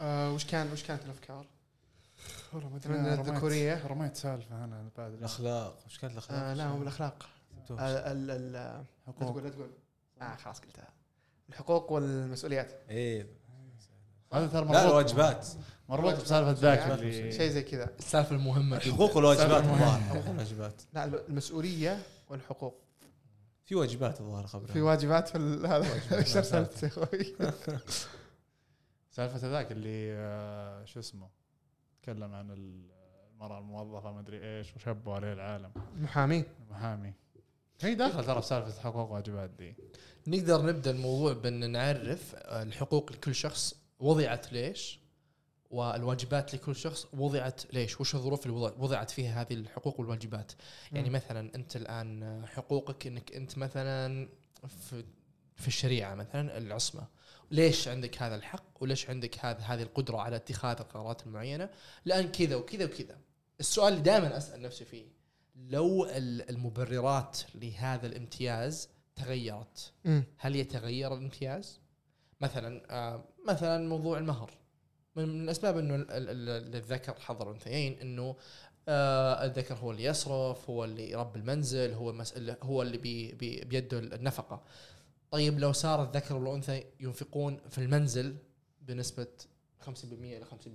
آه وش كان وش كانت الأفكار؟ والله ما من الذكوريه رميت سالفة أنا بعد. الأخلاق. وش كانت الأخلاق؟ آه لا هو. آه ال ال لا حقوق. تقول لا تقول. آه خلاص قلتها. الحقوق والمسؤوليات. إيه. هذا ترى لا مربوط الواجبات. مربوط بسالفة ذاك. اللي شيء زي كذا. السالفة المهمة الحقوق والواجبات. الظاهر. الحقوق والواجبات. لا المسؤولية والحقوق. في واجبات الظاهر خبر في واجبات في ال- هذا. إيش ارسلت يا أخوي؟ سالفة ذاك اللي آه، شو اسمه تكلم عن المرأة الموظفة ما أدري إيش وشبوا عليه العالم. محامي. المحامي هي داخلة ترى في سالفة حقوق واجبات دي. نقدر نبدأ الموضوع بأن نعرف الحقوق لكل شخص وضعت ليش والواجبات لكل شخص وضعت ليش وش الظروف اللي وضع- وضعت فيها هذه الحقوق والواجبات. يعني. مثلا أنت الآن حقوقك إنك أنت مثلا في في الشريعة مثلا العصمة. ليش عندك هذا الحق وليش عندك هذا هذه القدرة على اتخاذ القرارات المعينة لأن كذا وكذا وكذا السؤال اللي دائما أسأل نفسي فيه لو ال- المبررات لهذا الامتياز تغيرت. هل يتغير الامتياز؟ مثلا آه مثلا موضوع المهر من من الأسباب إنه ال- ال- ال- للذكر حظ الأنثيين إنه آه الذكر هو اللي يصرف هو اللي يربي المنزل هو مسألة هو اللي بي بي بيده النفقة طيب لو صار الذكر والأنثى ينفقون في المنزل بنسبة 50% إلى 50%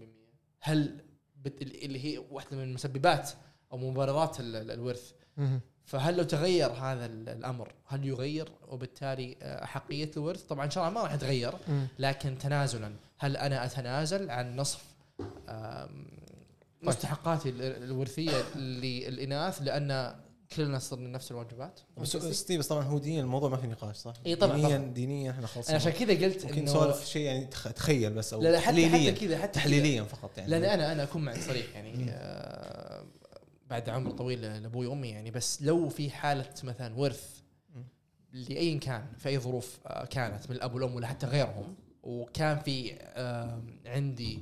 هل بت- اللي هي واحدة من مسببات أو مبررات ال- ال- الورث. فهل لو تغير هذا ال- الأمر هل يغير وبالتالي آه، احقيه الورث طبعا إن شاء الله ما راح يتغير. لكن تنازلا هل أنا أتنازل عن نصف آم، مستحقاتي ال- الورثية للإناث لأن كلنا صرنا نفس الواجبات بس ستيف بس طبعا هو دينيا الموضوع ما في نقاش صح؟ إي طبعاً، دينيا طبعاً. دينيا إحنا خلصنا أنا عشان كذا قلت ممكن نسولف شيء يعني تخ- تخيل بس أو لا لا حتى تحليليا حتى كذا حتى. تحليليا فقط يعني لأن أنا أنا أكون معك صريح يعني آه بعد عمر طويل لأبوي وأمي يعني بس لو في حالة مثلا ورث. لاي كان في أي ظروف آه كانت من الأب والأم ولا حتى غيرهم وكان في آه عندي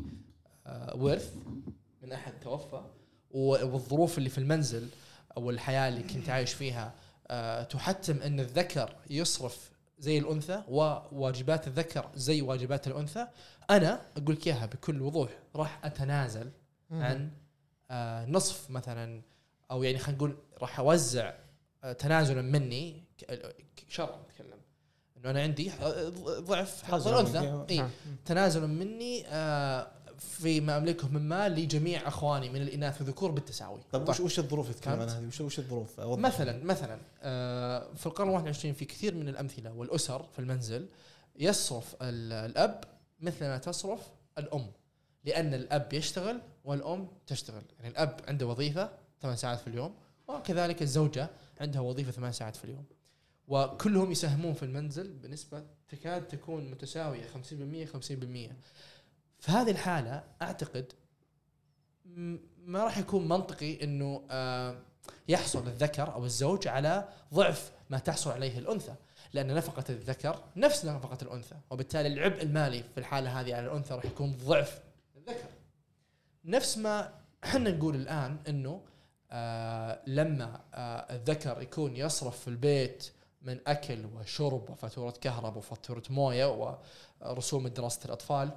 آه ورث من أحد توفى والظروف اللي في المنزل أو الحياة اللي كنت عايش فيها آه تحتم أن الذكر يصرف زي الأنثى وواجبات الذكر زي واجبات الأنثى أنا أقول لك إياها بكل وضوح راح أتنازل. عن آه نصف مثلا أو يعني خلينا نقول راح أوزع آه تنازلا مني شرعا نتكلم إنه أنا عندي ضعف حظ. الأنثى اي نعم. تنازلا مني آه فيما املكه من مال لجميع إخواني من الإناث والذكور بالتساوي طيب وش وش الظروف تتكلم؟ عنها هذه؟ وش وش الظروف؟ أوضح. مثلا مثلا آه، في القرن 21 في كثير من الأمثلة والأسر في المنزل يصرف ال- الأب مثل ما تصرف الأم لأن الأب يشتغل والأم تشتغل يعني الأب عنده وظيفة ثمان ساعات في اليوم وكذلك الزوجة عندها وظيفة ثمان ساعات في اليوم وكلهم يساهمون في المنزل بنسبة تكاد تكون متساوية 50% 50% في هذه الحالة أعتقد ما راح يكون منطقي إنه آه يحصل الذكر أو الزوج على ضعف ما تحصل عليه الأنثى لأن نفقة الذكر نفس نفقة الأنثى وبالتالي العبء المالي في الحالة هذه على الأنثى راح يكون ضعف الذكر. نفس ما إحنا نقول الآن إنه آه لما آه الذكر يكون يصرف في البيت من أكل وشرب وفاتورة كهرباء وفاتورة موية ورسوم دراسة الأطفال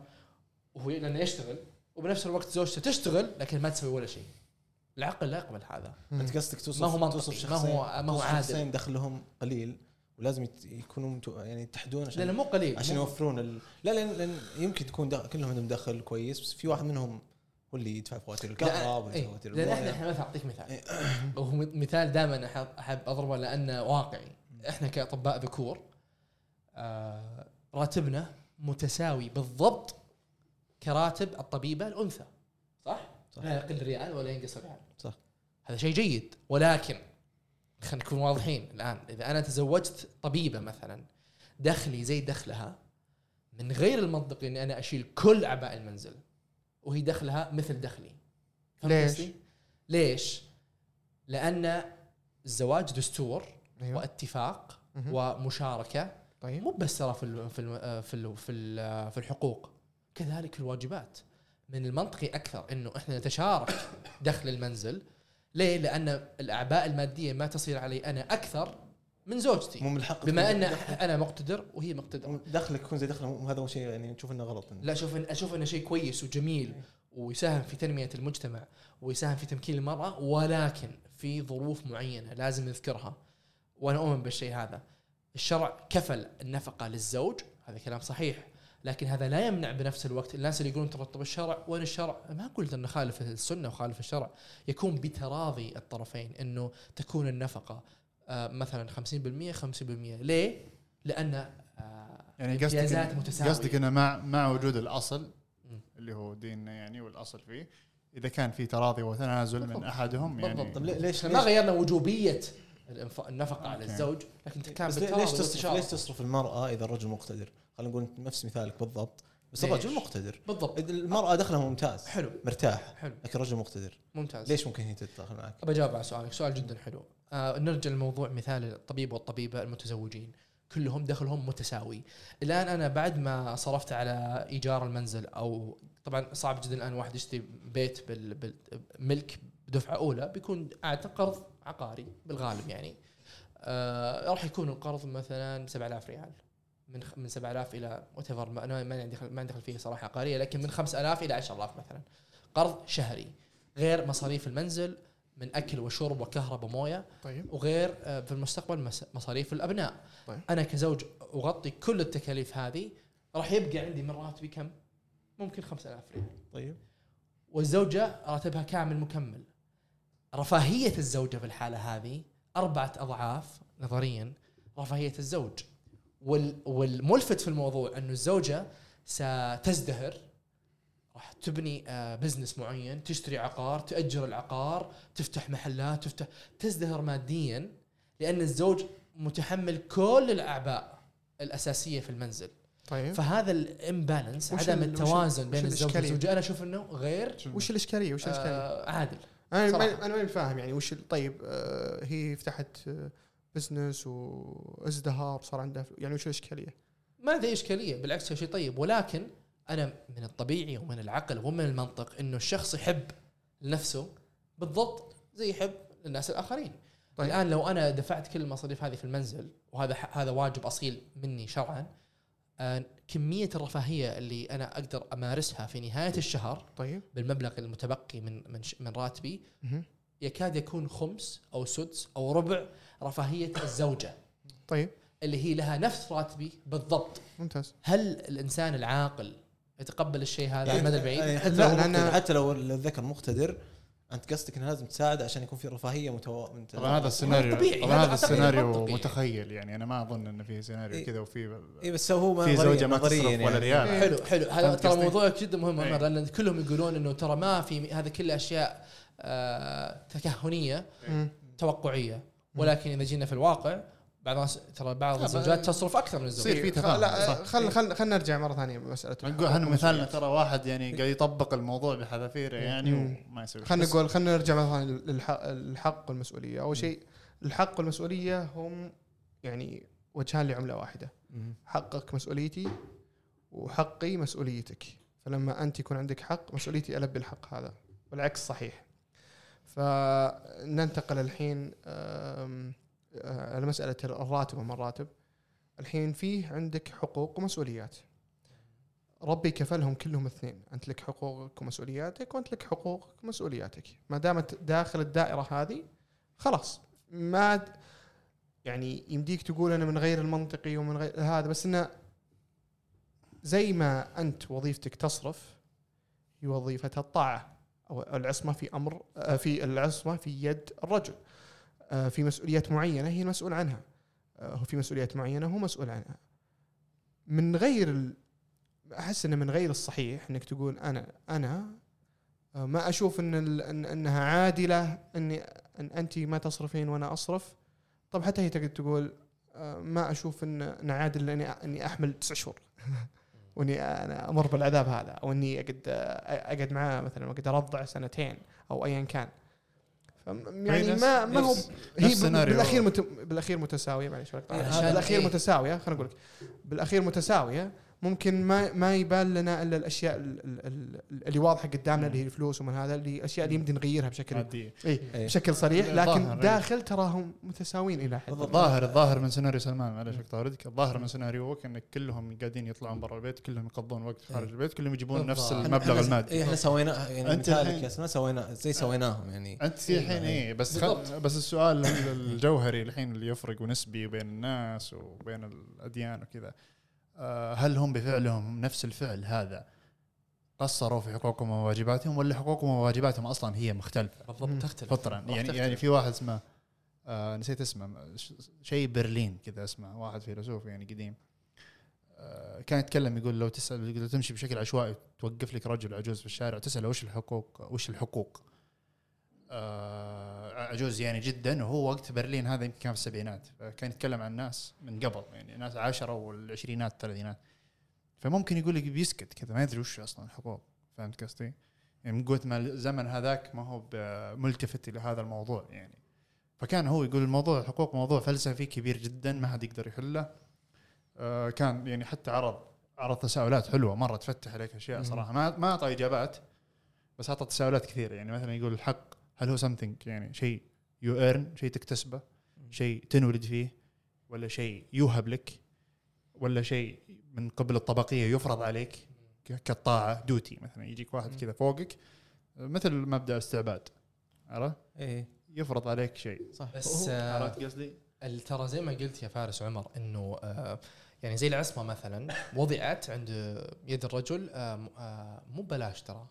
وهو لأنه يشتغل وبنفس الوقت زوجته تشتغل لكن ما تسوي ولا شيء. العقل لا يقبل هذا. أنت قصدك توصف ما هو منطقي، توصف ما هو- شخصين ما هو عادل. شخصين دخلهم قليل ولازم يت- يكونوا يعني يتحدون عشان لأنه مو قليل. عشان مو- يوفرون ال... لا لأن لأن يمكن تكون دخل كلهم عندهم دخل كويس بس في واحد منهم هو اللي يدفع فواتير الكهرباء إيه، وفواتير لأن إحنا إحنا مثلا اعطيك مثال. إيه. وهو مثال دائما احب أحب أضربه لأنه واقعي. إحنا كأطباء ذكور آه راتبنا متساوي بالضبط كراتب الطبيبة الأنثى صح؟ صح. لا يقل ريال ولا ينقص ريال صح. هذا شيء جيد ولكن خلينا نكون واضحين الآن إذا أنا تزوجت طبيبة مثلا دخلي زي دخلها من غير المنطقي إني أنا أشيل كل أعباء المنزل وهي دخلها مثل دخلي ليش؟ ليش؟ لأن الزواج دستور أيوه واتفاق مهم. ومشاركة طيب مو بس ترى في ال- في ال- في ال- في ال- في الحقوق كذلك الواجبات. من المنطقي أكثر إنه إحنا نتشارك دخل المنزل. ليه؟ لأن الأعباء المادية ما تصير علي أنا أكثر من زوجتي. مو من بما أن أنا مقتدر وهي مقتدرة. دخلك يكون زي دخله هذا هو شيء يعني نشوف إنه غلط. لا أشوف إن أشوف إنه شيء كويس وجميل ويساهم في تنمية المجتمع ويساهم في تمكين المرأة ولكن في ظروف معينة لازم نذكرها. وأنا أؤمن بالشيء هذا. الشرع كفل النفقة للزوج. هذا كلام صحيح. لكن هذا لا يمنع بنفس الوقت الناس اللي يقولون ترتب الشرع وين الشرع ما قلت إنه خالف السنة وخالف الشرع يكون بتراضي الطرفين إنه تكون النفقة آه، مثلا 50% 50% ليه؟ لأن آه، يعني قصدك متساوية قصدك إنه مع مع وجود الأصل. اللي هو ديننا يعني والأصل فيه إذا كان في تراضي وتنازل من. أحدهم يعني بالضبط. طب ليه- ليش ما غيرنا وجوبية النفقة على. الزوج لكن كان ليش تصرف. ليش تصرف المرأة إذا الرجل مقتدر؟ خلينا نقول نفس مثالك بالضبط. بس؟ الرجل مقتدر. بالضبط. المرأة دخلها ممتاز حلو. مرتاح حلو. لكن الرجل مقتدر. ممتاز. ليش ممكن هي تدخل معك؟ أبى أجاوب على سؤالك. سؤال جدا حلو. آه نرجع لموضوع مثال الطبيب والطبيبة المتزوجين. كلهم دخلهم متساوي. الآن أنا بعد ما صرفت على إيجار المنزل أو طبعا صعب جدا الآن واحد يشتري بيت بال- بالملك بدفعة أولى بيكون عاده قرض عقاري بالغالب يعني. آه راح يكون القرض مثلا 7000 ريال. من من 7000 إلى وات أنا ما عندي ما عندي خلفية صراحة عقارية لكن من 5000 إلى 10000 مثلا. قرض شهري غير مصاريف المنزل من أكل وشرب وكهرباء ومويه طيب. وغير آه، في المستقبل مس- مصاريف الأبناء. طيب. أنا كزوج أغطي كل التكاليف هذه راح يبقى عندي من راتبي كم؟ ممكن 5000 ريال. طيب. والزوجة راتبها كامل مكمل. رفاهية الزوجة في الحالة هذه أربعة أضعاف نظريا رفاهية الزوج. وال والملفت في الموضوع انه الزوجة ستزدهر راح تبني آه، business معين تشتري عقار تأجر العقار تفتح محلات تفتح تزدهر ماديا لأن الزوج متحمل كل الأعباء الأساسية في المنزل. طيب. فهذا ال imbalance عدم التوازن بين الزوج الإشكالية؟ والزوجه أنا أشوف إنه غير وش الإشكالية؟ وش الإشكالية؟ آه عادل. أنا صراحة. ما أنا ماني فاهم يعني وش طيب آه هي فتحت آه business وازدهار صار عندها فلوس، يعني وش الإشكالية؟ ما عندي إشكالية بالعكس شيء طيب ولكن أنا من الطبيعي ومن العقل ومن المنطق إنه الشخص يحب لنفسه بالضبط زي يحب للناس الآخرين طيب. الآن لو أنا دفعت كل المصاريف هذه في المنزل وهذا هذا واجب أصيل مني شرعا آه، كمية الرفاهية اللي أنا أقدر أمارسها في نهاية الشهر طيب. بالمبلغ المتبقي من من ش- من راتبي. يكاد يكون خمس أو سدس أو ربع رفاهية الزوجة. طيب. اللي هي لها نفس راتبي بالضبط. ممتاز. هل الإنسان العاقل يتقبل الشيء هذا؟ على المدى البعيد؟ يعني حتى لو مقتدر حتى لو الذكر مقتدر أنت قصدك انه لازم تساعد عشان يكون في رفاهية متو... طبعا هذا السيناريو طبيعي، طبعا هذا السيناريو. متخيل يعني أنا ما أظن انه في سيناريو إيه. كذا وفي اي بس هو ما في زوجة ما تصرف ولا يعني. ريال. إيه. حلو حلو هذا ترى قصدي؟ موضوع جدا مهم. عمر لأن كلهم يقولون إنه ترى ما في هذا كله أشياء آه تكهنية مم. توقعية ولكن إذا جينا في الواقع بعض الناس ترى بعض الزوجات تصرف أكثر من الزوج. يصير في تفاهم، لا. خل خل خلينا نرجع مرة ثانية بمسألة نقول إحنا مثالنا ترى واحد يعني قاعد يطبق الموضوع بحذافيره يعني. وما يسوي خلينا. نقول خلينا نرجع مرة ثانية للحق الحق والمسؤولية. أول شيء الحق والمسؤولية هم يعني وجهان لعملة واحدة. حقك مسؤوليتي وحقي مسؤوليتك. فلما أنت يكون عندك حق مسؤوليتي البي الحق هذا. والعكس صحيح. فننتقل الحين على مسألة الراتب وما الراتب الحين فيه عندك حقوق ومسؤوليات. ربي كفلهم كلهم اثنين أنت لك حقوقك ومسؤولياتك وأنت لك حقوقك ومسؤولياتك. ما دامت داخل الدائرة هذه خلاص. ما يعني يمديك تقول أنا من غير المنطقي ومن غير هذا بس إنه زي ما أنت وظيفتك تصرف هي وظيفه الطاعة أو العصمة في أمر آه، في العصمة في يد الرجل. آه، في مسؤوليات معينة هي المسؤول عنها. آه، هو في مسؤوليات معينة هو مسؤول عنها. من غير. أحس انه من غير الصحيح إنك تقول أنا أنا آه، ما أشوف إن إنها عادلة اني إن انت ما تصرفين وأنا أصرف. طب حتى هي تقول آه، ما أشوف ان إن عادل اني إني أحمل تسع شهور. وإني أنا أمر بالعذاب هذا أو إني أقعد آه، أقعد معاه مثلا واقعد أرضع سنتين أو ايا كان. يعني ما ما هو هي. بالأخير مت... بالأخير متساوية معلش بالأخير إيه؟ متساوية خلينا نقول لك بالأخير متساوية ممكن ما ما يبان لنا إلا الأشياء ال- ال- ال- اللي واضحة قدامنا اللي هي الفلوس ومن هذا اللي الاشياء اللي يمكن نغيرها بشكل ماديه اي إيه. بشكل صريح لكن إيه. داخل تراهم متساويين إلى حد. الظاهر الظاهر من سيناريو سلمان معلش أقطع ردك الظاهر من سيناريوك انك كلهم قاعدين يطلعون برا البيت كلهم يقضون وقت خارج إيه. البيت كلهم يجيبون نفس بالضبط. المبلغ المادي إيه إحنا سوينا يعني أنت مثالك يا سلمان سوينا زي سويناهم يعني أنت الحين إيه بس. خل... بس السؤال ال- الجوهري الحين اللي يفرق ونسبي بين الناس وبين الأديان وكذا هل هم بفعلهم نفس الفعل هذا قصروا في حقوقهم وواجباتهم ولا حقوقهم وواجباتهم أصلا هي مختلفة. بالضبط تختلف. فطرا. يعني تختلف. يعني في واحد اسمه آه نسيت اسمه ش- شيء برلين كذا اسمه واحد فيلسوف يعني قديم. آه كان يتكلم يقول لو تسأل لو تمشي بشكل عشوائي توقف لك رجل عجوز في الشارع تسأله وش الحقوق وش الحقوق؟ آه عجوز يعني جدا وهو وقت برلين هذا يمكن كان في السبعينات. فكان يتكلم عن ناس من قبل يعني ناس عشرة والعشرينات الثلاثينات. فممكن يقول لك بيسكت كذا ما يدري وش أصلا الحقوق. فهمت قصدي؟ يعني من قوة ما الزمن هذاك ما هو ملتفت إلى هذا الموضوع يعني. فكان هو يقول الموضوع الحقوق موضوع فلسفي كبير جدا ما حد يقدر يحله. آه كان يعني حتى عرض عرض تساؤلات حلوة مرة تفتح عليك أشياء. صراحة. ما ما أعطى إجابات بس أعطى تساؤلات كثيرة. يعني مثلا يقول الحق هل هو something يعني شيء يو ايرن شيء تكتسبه شيء تنولد فيه ولا شيء يوهب لك ولا شيء من قبل الطبقية يفرض عليك كالطاعه دوتي مثلا يجيك واحد. كذا فوقك مثل مبدأ الاستعباد عرفت؟ إيه يفرض عليك شيء صح بس آه، عرفت قصدي؟ ال- ترى زي ما قلت يا فارس وعمر إنه آه، يعني زي العصمة مثلا وضعت عند يد الرجل آه، آه، مو ببلاش ترى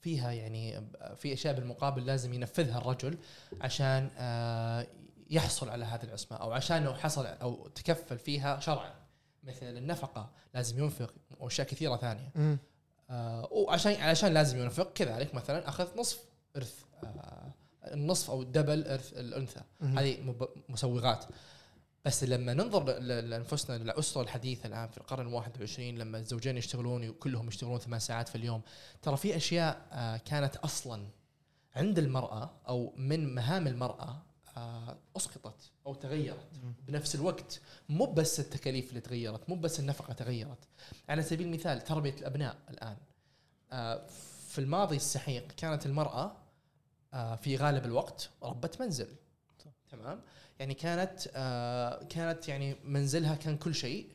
فيها يعني في أشياء بالمقابل لازم ينفذها الرجل عشان آه، يحصل على هذه العصمة أو عشان لو حصل أو تكفل فيها شرعا مثل النفقة لازم ينفق وأشياء كثيرة ثانية مم. آه، وعشان علشان لازم ينفق كذلك مثلا أخذ نصف إرث آه، النصف أو الدبل إرث الأنثى. هذه مسوغات بس لما ننظر لأنفسنا للاسره الحديثه الآن في القرن ال 21 لما الزوجين يشتغلون وكلهم يشتغلون ثمان ساعات في اليوم ترى في أشياء آه، كانت أصلا عند المرأة أو من مهام المرأة آه، أسقطت أو تغيرت بنفس الوقت. مو بس التكاليف اللي تغيرت مو بس النفقة تغيرت. على سبيل المثال تربية الأبناء الآن آه، في الماضي السحيق كانت المرأة في غالب الوقت ربة منزل. تمام؟ يعني كانت آه، كانت يعني منزلها كان كل شيء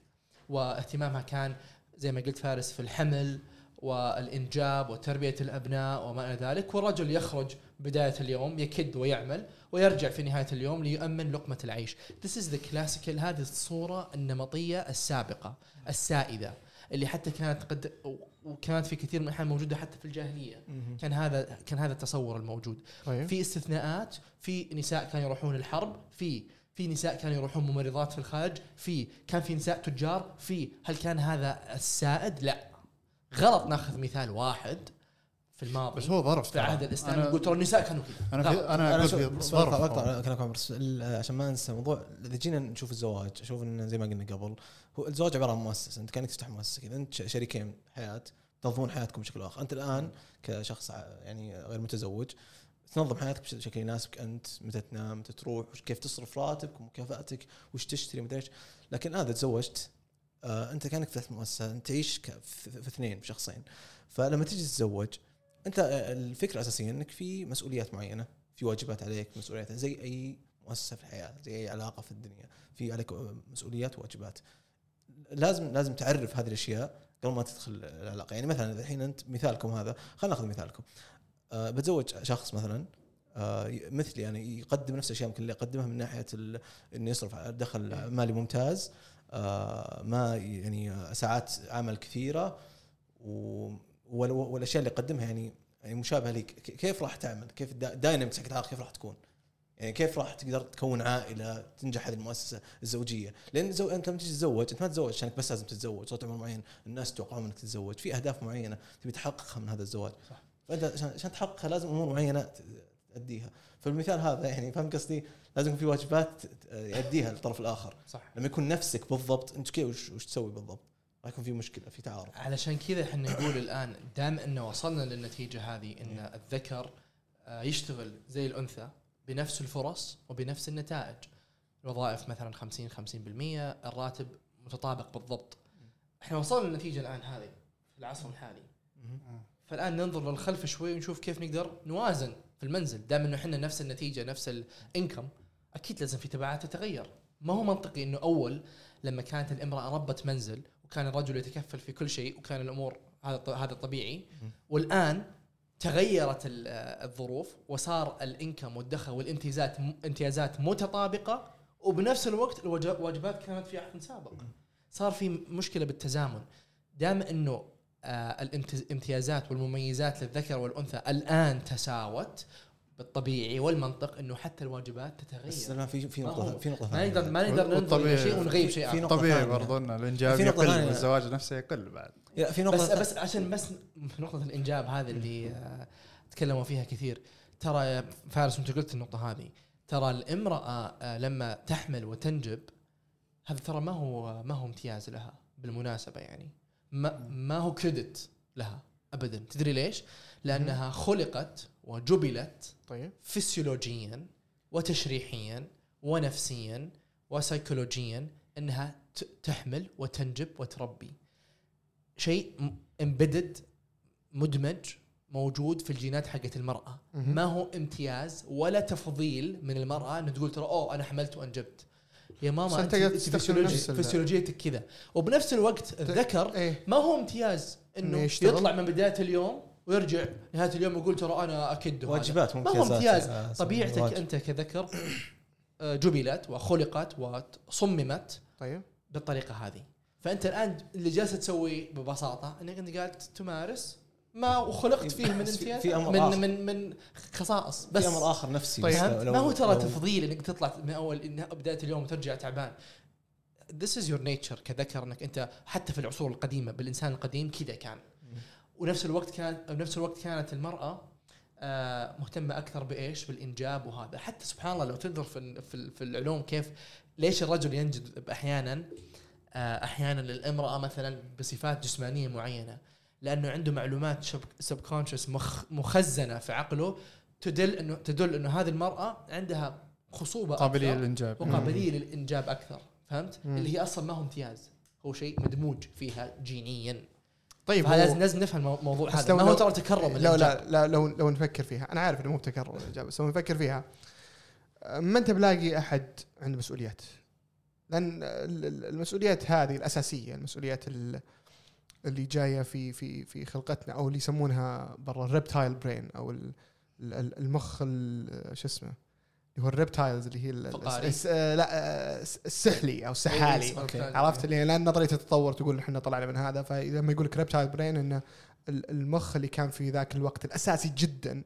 واهتمامها كان زي ما قلت فارس في الحمل والإنجاب وتربية الأبناء وما إلى ذلك والرجل يخرج بداية اليوم يكد ويعمل ويرجع في نهاية اليوم ليؤمن لقمة العيش. This is the classical هذه الصورة النمطية السابقة السائدة اللي حتى كانت قد وكانت في كثير من الأحيان موجودة حتى في الجاهلية. مهم. كان هذا كان هذا التصور الموجود. طيب في استثناءات في نساء كانوا يروحون الحرب في في نساء كانوا يروحون ممرضات في الخارج في كان في نساء تجار في هل كان هذا السائد لا غلط ناخذ مثال واحد في الماضي. بس هو ظرف في. العهد الاسلامي نقول ترى النساء كانوا كذا. أنا. في أنا أنا أقول في بس ظرف كلامك عمر بس ال- عشان ما ننسى موضوع إذا جينا نشوف الزواج أشوف انه زي ما قلنا قبل هو الزواج عبارة عن مؤسسة أنت كأنك تفتح مؤسسة كذا أنت شريكين حياة تنظمون حياتكم بشكل آخر. أنت الآن كشخص يعني غير متزوج تنظم حياتك بشكل يناسبك أنت متى تنام متى تروح كيف تصرف راتبك ومكافاتك وش تشتري مدري إيش. لكن هذا تزوجت آه أنت كأنك فتحت مؤسسة أنت تعيش في في اثنين في شخصين فلما تجي تتزوج أنت آه، الفكرة الاساسيه إنك في مسؤوليات معينة في واجبات عليك مسؤوليات زي أي مؤسسة في الحياة زي أي علاقة في الدنيا في عليك مسؤوليات وواجبات. لازم لازم تعرف هذه الأشياء قبل ما تدخل العلاقة. يعني مثلا الحين أنت مثالكم هذا خلينا نأخذ مثالكم. آه بتزوج شخص مثلا آه ي- مثلي يعني يقدم نفس الأشياء يمكن اللي يقدمها من ناحية إنه يصرف دخل مالي ممتاز آه ما يعني آه، ساعات عمل كثيرة و والأشياء اللي يقدمها يعني يعني مشابهة لك كيف راح تعمل؟ كيف الداينامكس حق العلاقه كيف راح تكون؟ يعني كيف راح تقدر تكون عائلة تنجح هذه المؤسسة الزوجية؟ لأن زو... أنت لما تيجي تتزوج أنت ما تتزوج عشانك بس لازم تتزوج صوت عمر معين الناس يتوقعون إنك تتزوج في أهداف معينة تبي تحققها من هذا الزواج صح. فأنت عشان عشان تحققها لازم أمور معينة ت- تأديها فالمثال هذا يعني فاهم قصدي؟ لازم يكون في واجبات يأديها الطرف الآخر صح لما يكون نفسك بالضبط أنت كيف وش, وش تسوي بالضبط؟ راح يكون في مشكلة في تعارض. علشان كذا إحنا نقول الآن دام انه وصلنا للنتيجة هذه إن الذكر آه، يشتغل زي الأنثى بنفس الفرص وبنفس النتائج. الوظائف مثلا 50 50% الراتب متطابق بالضبط. إحنا وصلنا للنتيجة الآن هذه في العصر الحالي. فالآن ننظر للخلف شوي ونشوف كيف نقدر نوازن في المنزل. دام إنه إحنا نفس النتيجة نفس الانكم أكيد لازم في تبعات تتغير. ما هو منطقي إنه أول لما كانت الامرأة ربة منزل وكان الرجل يتكفل في كل شيء وكان الأمور هذا هذا طبيعي. والآن تغيرت ال- الظروف وصار الإنكم والدخل والامتيازات امتيازات متطابقة وبنفس الوقت الواجبات كانت في عهد سابق. صار في مشكلة بالتزامن. دام إنه آه، الامتيازات والمميزات للذكر والأنثى الآن تساوت بالطبيعي والمنطق إنه حتى الواجبات بس تتغير لا في في ما نقطة في نقطة ما نقدر. ما نقدر ننظر والطبيعي- شيء ونغيب شيء في. نقطة طبيعي. برضو ان الإنجاب يقل. والزواج نفسه يقل بعد لا في بس نقطه بس عشان بس في نقطة الإنجاب هذه اللي آه، تكلموا فيها كثير ترى فارس أنت قلت النقطة هذه ترى الامرأة آه، لما تحمل وتنجب هذا ترى ما هو ما هو امتياز لها بالمناسبة يعني ما ما هو كريدت لها أبدا تدري ليش؟ لأنها خلقت وجبلت طيب. فسيولوجيا وتشريحيا ونفسيا وسيكولوجيا إنها تحمل وتنجب وتربي. شيء امبيدد مدمج موجود في الجينات حقت المرأة. مهم. ما هو امتياز ولا تفضيل من المرأة إنه تقول ترى أوه أنا حملت وأنجبت. يا ماما أنت, فسيولوجيتك كذا. وبنفس الوقت الذكر إيه. ما هو امتياز إنه يشتغل؟ يطلع من بداية اليوم ويرجع نهاية اليوم يقول ترى أنا أكد. واجبات ما هو امتياز. آه، طبيعتك واجب. أنت كذكر آه، جبلت وخلقت وصممت طيب. بالطريقة هذه. فأنت الآن اللي جالس تسويه ببساطة إنك أنت قاعد تمارس ما وخلقت فيه من امتياز في أمر من آخر. من من خصائص. بس في أمر آخر نفسي. طيب. ما هو ترى تفضيل إنك تطلع من أول إن بداية اليوم وترجع تعبان. This is your nature كذكر إنك أنت حتى في العصور القديمة بالإنسان القديم كذا كان. ونفس الوقت كان بنفس الوقت كانت المرأة آه، مهتمة أكثر بإيش؟ بالإنجاب وهذا. حتى سبحان الله لو تنظر في في ال- في العلوم كيف ليش الرجل ينجذب أحيانا آه، أحيانا للامرأة مثلا بصفات جسمانية معينة؟ لأنه عنده معلومات سب كونشس مخزنة في عقله تدل انه تدل إنه هذه المرأة عندها خصوبة قابلية للإنجاب. وقابلية للإنجاب أكثر. فهمت؟ مم. اللي هي أصلا ما هو امتياز. هو شيء مدموج فيها جينيا. طيب فلازم هو- لازم نفهم المو- الموضوع هذا. ما هو ترى تكرم لا. لا لا لو لو نفكر فيها. أنا عارف إنه مو بتكرر الاجابه بس لو نفكر فيها ما أنت بلاقي أحد عنده مسؤوليات؟ لأن ال- ال- المسؤوليات هذه الأساسية المسؤوليات ال- اللي جاية في في في خلقتنا أو اللي يسمونها برا ال reptile brain أو ال- ال- المخ ال- شو اسمه؟ اللي هو ال reptiles اللي هي. الس- آه، لا آه، السحلي أو السحالي إيه، أوكي. اسمه عرفت؟ اللي لأن نظرية التطور تقول إحنا طلعنا من هذا. فلما يقول لك reptile brain إنه ال- المخ اللي كان في ذاك الوقت الأساسي جدا.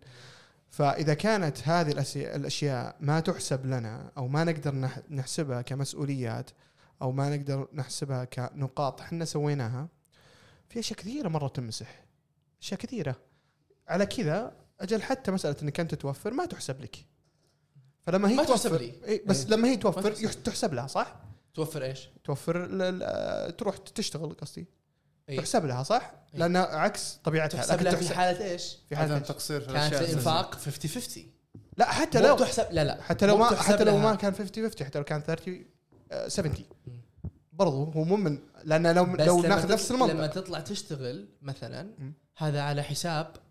فإذا كانت هذه الأشياء ما تحسب لنا أو ما نقدر نح- نحسبها كمسؤوليات أو ما نقدر نحسبها كنقاط إحنا سويناها في أشياء كثيرة مرة تمسح. أشياء كثيرة. على كذا أجل حتى مسألة إنك أنت توفر ما تحسب لك. فلما هي ما تحسب توفر لي. إيه بس إيه. لما هي توفر تحسب. تحسب لها صح؟ توفر إيش؟ توفر ل- ل- تروح تشتغل قصدي إيه. تحسب لها صح؟ إيه. لأن عكس طبيعتها تحسب لها في تحسب- حالة إيش؟ في حالة تقصير في كانت الأشياء الإنفاق 50 50 لا حتى لو بتحسب لا لا حتى لو ما حتى لو. ما كان 50 50 حتى لو كان 30 آه، 70 مم. برضو هو مو من لأن لو لو لما ناخذ نفس لما المنطق تطلع تشتغل مثلا. هذا على حساب آه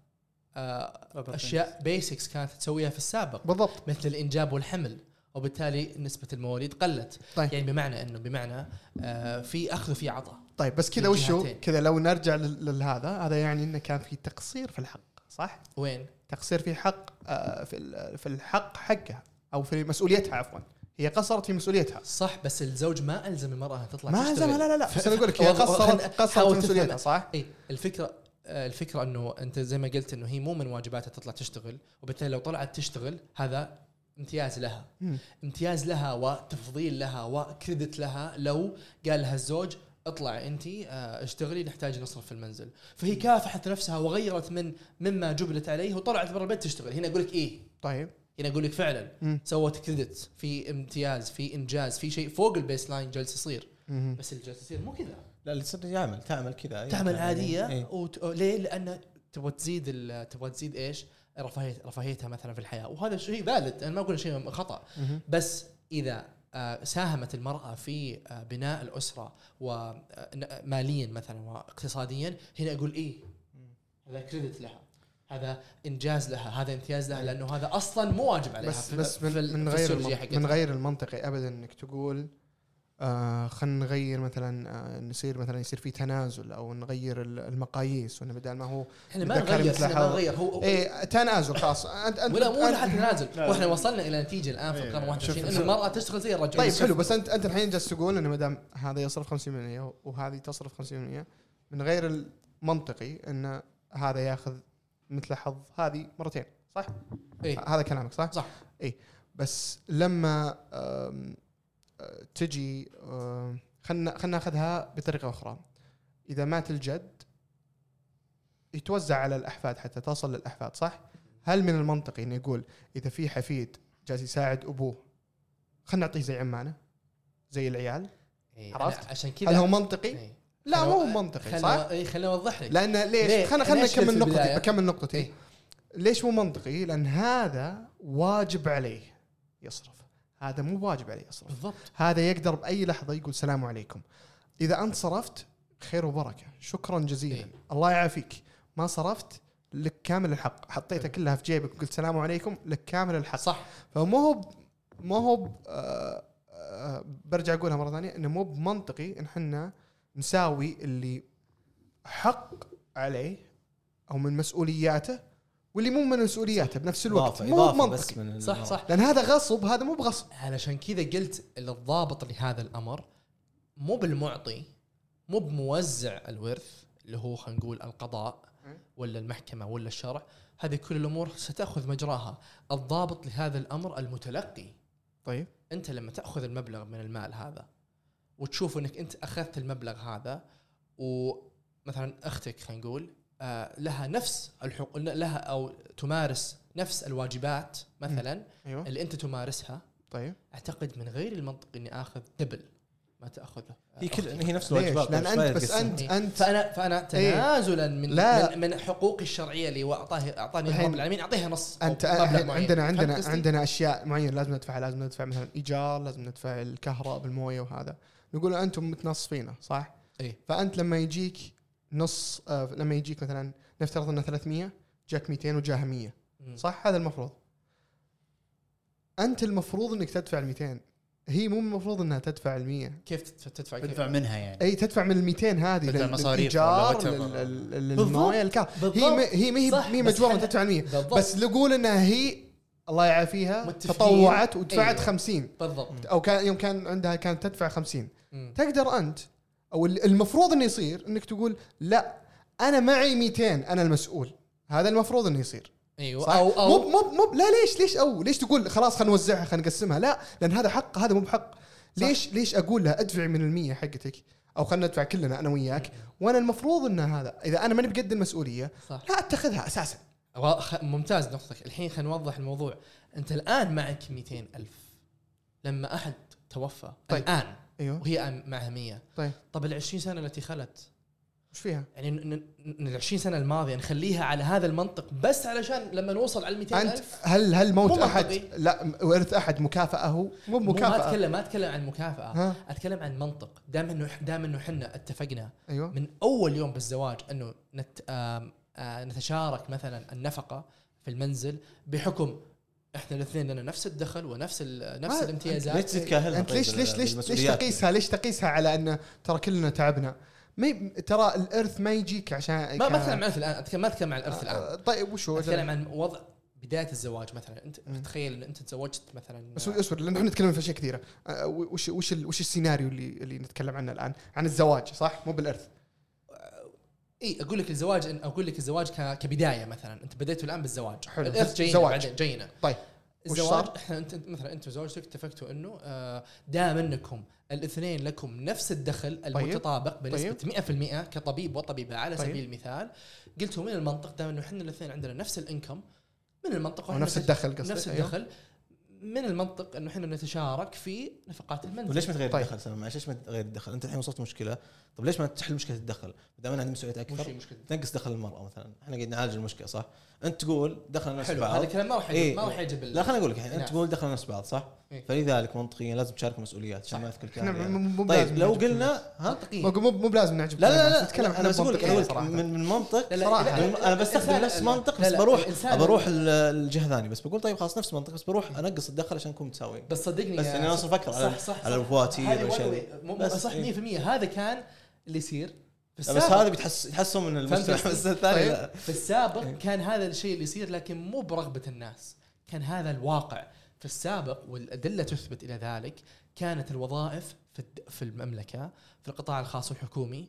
أشياء بيسكس كانت تسويها في السابق بالضبط مثل الإنجاب والحمل وبالتالي نسبة المواليد قلت طيب. يعني بمعنى إنه بمعنى آه في أخذ وفي عطاء طيب بس كذا وشو. كذا لو نرجع لهذا هذا يعني إنه كان في تقصير في الحق صح؟ وين؟ تقصير في حق آه، في في الحق حقها أو في مسؤوليتها عفوا هي قصرت في مسؤوليتها صح بس الزوج ما ألزم المرأة تطلع ما. الزمها لا لا لا بس أنا أقول لك هي قصرت قصرت في مسؤوليتها. صح؟ اي الفكرة آه، الفكرة إنه أنت زي ما قلت إنه هي مو من واجباتها تطلع تشتغل وبالتالي لو طلعت تشتغل هذا امتياز لها. مم. امتياز لها وتفضيل لها وكريدت لها لو قال لها الزوج اطلع أنت آه، اشتغلي نحتاج نصرف في المنزل. فهي كافحت نفسها وغيرت من مما جبلت عليه وطلعت برا البيت تشتغل. هنا أقول لك إيه. طيب. هنا أقول لك فعلا مم. سوت credit في امتياز في إنجاز في شيء فوق ال baseline جالس يصير. مم. بس اللي جالس يصير مو كذا. لا اللي تصير يعمل تعمل كذا أي تعمل يعني. عادية إيه. وت... ليه؟ لأن تبغى تزيد ال... تبغى تزيد إيش؟ رفاهية رفاهيتها مثلا في الحياة وهذا شيء valid أنا ما أقول شيء خطأ. بس إذا آه، ساهمت المرأة في آه، بناء الأسرة وماليا مثلا واقتصاديا هنا أقول إيه هذا كريدت لها هذا إنجاز لها هذا امتياز لها لأنه هذا أصلا مو واجب عليها بس بس من, من غير. من غير المنطقي ابدا إنك تقول آه خلينا نغير مثلا آه نصير مثلا يصير في تنازل أو نغير ال- المقاييس وإنه بدل ما هو إحنا ما نغير إحنا ما. نغير هو إيه تنازل خلاص انت انت ولا مو حتى تنازل. وإحنا وصلنا إلى نتيجة الآن في. القرن 21 شوف- إنه شوف. المرأة تشتغل زي الرجل طيب. حلو بس انت أنت الحين جالس تقول إنه ما دام هذا يصرف 50% وهذه تصرف 50% من غير المنطقي إن هذا ياخذ مثل حظ هذه مرتين صح؟ إيه. هذا كلامك صح؟ صح. اي بس لما تجي آم، خلنا خلنا ناخذها بطريقة أخرى إذا مات الجد يتوزع على الأحفاد حتى تصل للأحفاد صح؟ هل من المنطقي إنه يقول إذا في حفيد جالس يساعد أبوه خلنا نعطيه زي عمانه زي العيال إيه، عرفت؟ عشان كذا هل هو منطقي؟ إيه. لا مو هو منطقي صح؟ اي خليني اوضح لك لأن؟ ليش؟ خلنا خلنا نكمل نقطتي؟ بكمل نقطتي إيه. ليش مو منطقي؟ لأن هذا واجب عليه يصرف هذا مو واجب عليه يصرف بالضبط. هذا يقدر بأي لحظة يقول السلام عليكم. إذا أنت صرفت خير وبركة. شكرا جزيلا. إيه. الله يعافيك. ما صرفت لك كامل الحق. حطيتها كلها في جيبك وقلت السلام عليكم لك كامل الحق. صح. فمو هو مو هو آه، آه، برجع أقولها مرة ثانية إنه مو بمنطقي إن إحنا نساوي اللي حق عليه أو من مسؤولياته واللي مو من مسؤولياته بنفس الوقت. مو بمنطقي بس من صح صح. لأن هذا غصب هذا مو بغصب. علشان كذا قلت الضابط لهذا الأمر مو بالمعطي مو بموزع الورث اللي هو خلينا نقول القضاء ولا المحكمة ولا الشرع. هذه كل الأمور ستأخذ مجراها. الضابط لهذا الأمر المتلقي. طيب. أنت لما تأخذ المبلغ من المال هذا وتشوف إنك أنت أخذت المبلغ هذا ومثلا أختك خلينا نقول لها نفس الحقوق لها أو تمارس نفس الواجبات مثلا أيوه اللي أنت تمارسها طيب أعتقد من غير المنطق إني آخذ دبل ما تأخذه هي كل أختي. هي نفس؟ الواجبات لأن بس انت بس. انت إيه. انت فانا فأنا تنازلا من لا. من, من حقوقي الشرعية اللي هو اعطاه أعطاني رب العالمين أعطيها نص انت. عندنا عندنا قصدي؟ عندنا أشياء معينة لازم ندفعها لازم ندفع مثلا إيجار لازم ندفع الكهرباء بالموية وهذا نقول أنتم متنصفينه صح؟ إيه. فأنت لما يجيك نص آه لما يجيك مثلا نفترض إنه 300 جاك 200 وجاها 100 مم. صح؟ هذا المفروض. أنت المفروض إنك تدفع ال 200 هي مو المفروض إنها تدفع ال 100 كيف تدفع, تدفع كيف؟ تدفع منها يعني. أي تدفع من ال 200 هذه تدفع مصاريف. للموية الكهرباء هي هي ما هي هي مجبوره تدفع ال 100 بالضبط. بس نقول إنها هي الله يعافيها متفقين. تطوعت ودفعت أيوة. 50 بالضبط. أو كان يوم كان عندها كانت تدفع 50 مم. تقدر أنت أو ال- المفروض إنه يصير إنك تقول لا أنا معي 200 أنا المسؤول. هذا المفروض إنه يصير. أيوه صح؟ أو أو مو مو مو لا ليش؟ ليش أو؟ ليش تقول خلاص خلينا نوزعها خلينا نقسمها؟ لا لأن هذا حق هذا مو بحق. ليش؟ ليش أقول لها ادفعي من المية حقتك؟ أو خلينا ندفع كلنا أنا وياك. وأنا المفروض إن هذا إذا أنا ماني بقد المسؤولية صح. لا أتخذها أساسا. ممتاز نقطتك. الحين خلينا نوضح الموضوع. أنت الآن معك 200 ألف. لما أحد توفى. طيب. الآن. أيوه. وهي معها 100 طيب. طب ال 20 سنة التي خلت؟ وش فيها؟ يعني ال 20 سنة الماضية نخليها على هذا المنطق بس علشان لما نوصل على ال 200 أنت ألف؟ هل هل موت مو أحد. لا ورث أحد مكافأة هو؟ مو مو ما اتكلم ما أتكلم عن مكافأة. ها؟ أتكلم عن منطق. دام إنه دام إنه إحنا اتفقنا أيوه. من أول يوم بالزواج إنه نت آم آه نتشارك مثلا النفقة في المنزل بحكم إحنا الاثنين لنا نفس الدخل ونفس ال- نفس الامتيازات. ليش تتكاهلها انت ليش ليش ليش ليش؟ تقيسها؟ ليش تقيسها على انه ترى كلنا تعبنا؟ ما ي- ترى الإرث ما يجيك عشان ما ك- ما أتكلم عن الإرث الآن ما أتكلم عن الإرث الآن. آه، طيب وشو أتكلم عن وضع بداية الزواج مثلا. أنت. تخيل إن أنت تزوجت مثلا بس اصبر لأن إحنا نتكلم في أشياء كثيرة. آه، وش وش ال- وش السيناريو اللي اللي نتكلم عنه الآن؟ عن الزواج صح؟ مو بالإرث. إي أقول لك الزواج إن- أقول لك الزواج ك- كبداية مثلا أنت بديتوا الآن بالزواج حلو. الارث جينا زواج. بعدين جينا طيب الزواج؟ إحنا أنت مثلا انت وزوجتك اتفقتوا إنه آه، دام إنكم الاثنين لكم نفس الدخل المتطابق بنسبة 100% كطبيب وطبيبة على طيب. سبيل المثال قلتوا من المنطق دام إنه إحنا الاثنين عندنا نفس الإنكم من المنطق أو وإحنا نفس نتش- الدخل قصدي نفس أيوه. من المنطق إنه إحنا نتشارك في نفقات المنزل وليش ما تغير طيب. الدخل سلام معلش ليش ما تغير الدخل؟ أنت الحين وصلت مشكلة طب ليش ما تحل مشكلة الدخل؟ دام أنا عندي مسؤوليات وش هي أكثر مشكلة تنقص دخل المرأة مثلا إحنا قاعد نعالج المشكلة صح؟ انت تقول دخلنا نفس حلو بعض هذا الكلام ما راح إيه. يجيب ما راح يجيب ال- لا خليني أقول لك الحين انت. تقول دخلنا نفس بعض صح؟ إيه. فلذلك منطقيا لازم تشارك مسؤوليات عشان ما يعني. مو بلازم طيب لو قلنا ها منطقيا مو مو مو بلازم نعجب لا لا. لا نتكلم أنا بس أقول لك. من من منطق لا، أنا بستخدم نفس منطق بس بروح بروح الجهة ثانية بس بقول طيب خلاص نفس المنطق بس بروح أنقص الدخل عشان نكون متساويين بس صدقني بس إني أنا أصلا أفكر على صح صح على صح. الفواتير صح إيه. 100% هذا كان اللي يصير بس. هذا بتحس تحسن من المجتمع الثاني طيب. في السابق كان هذا الشيء اللي يصير لكن مو برغبة الناس كان هذا الواقع في السابق والأدلة تثبت إلى ذلك كانت الوظائف في في المملكة في القطاع الخاص والحكومي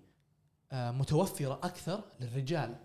آه، متوفرة أكثر للرجال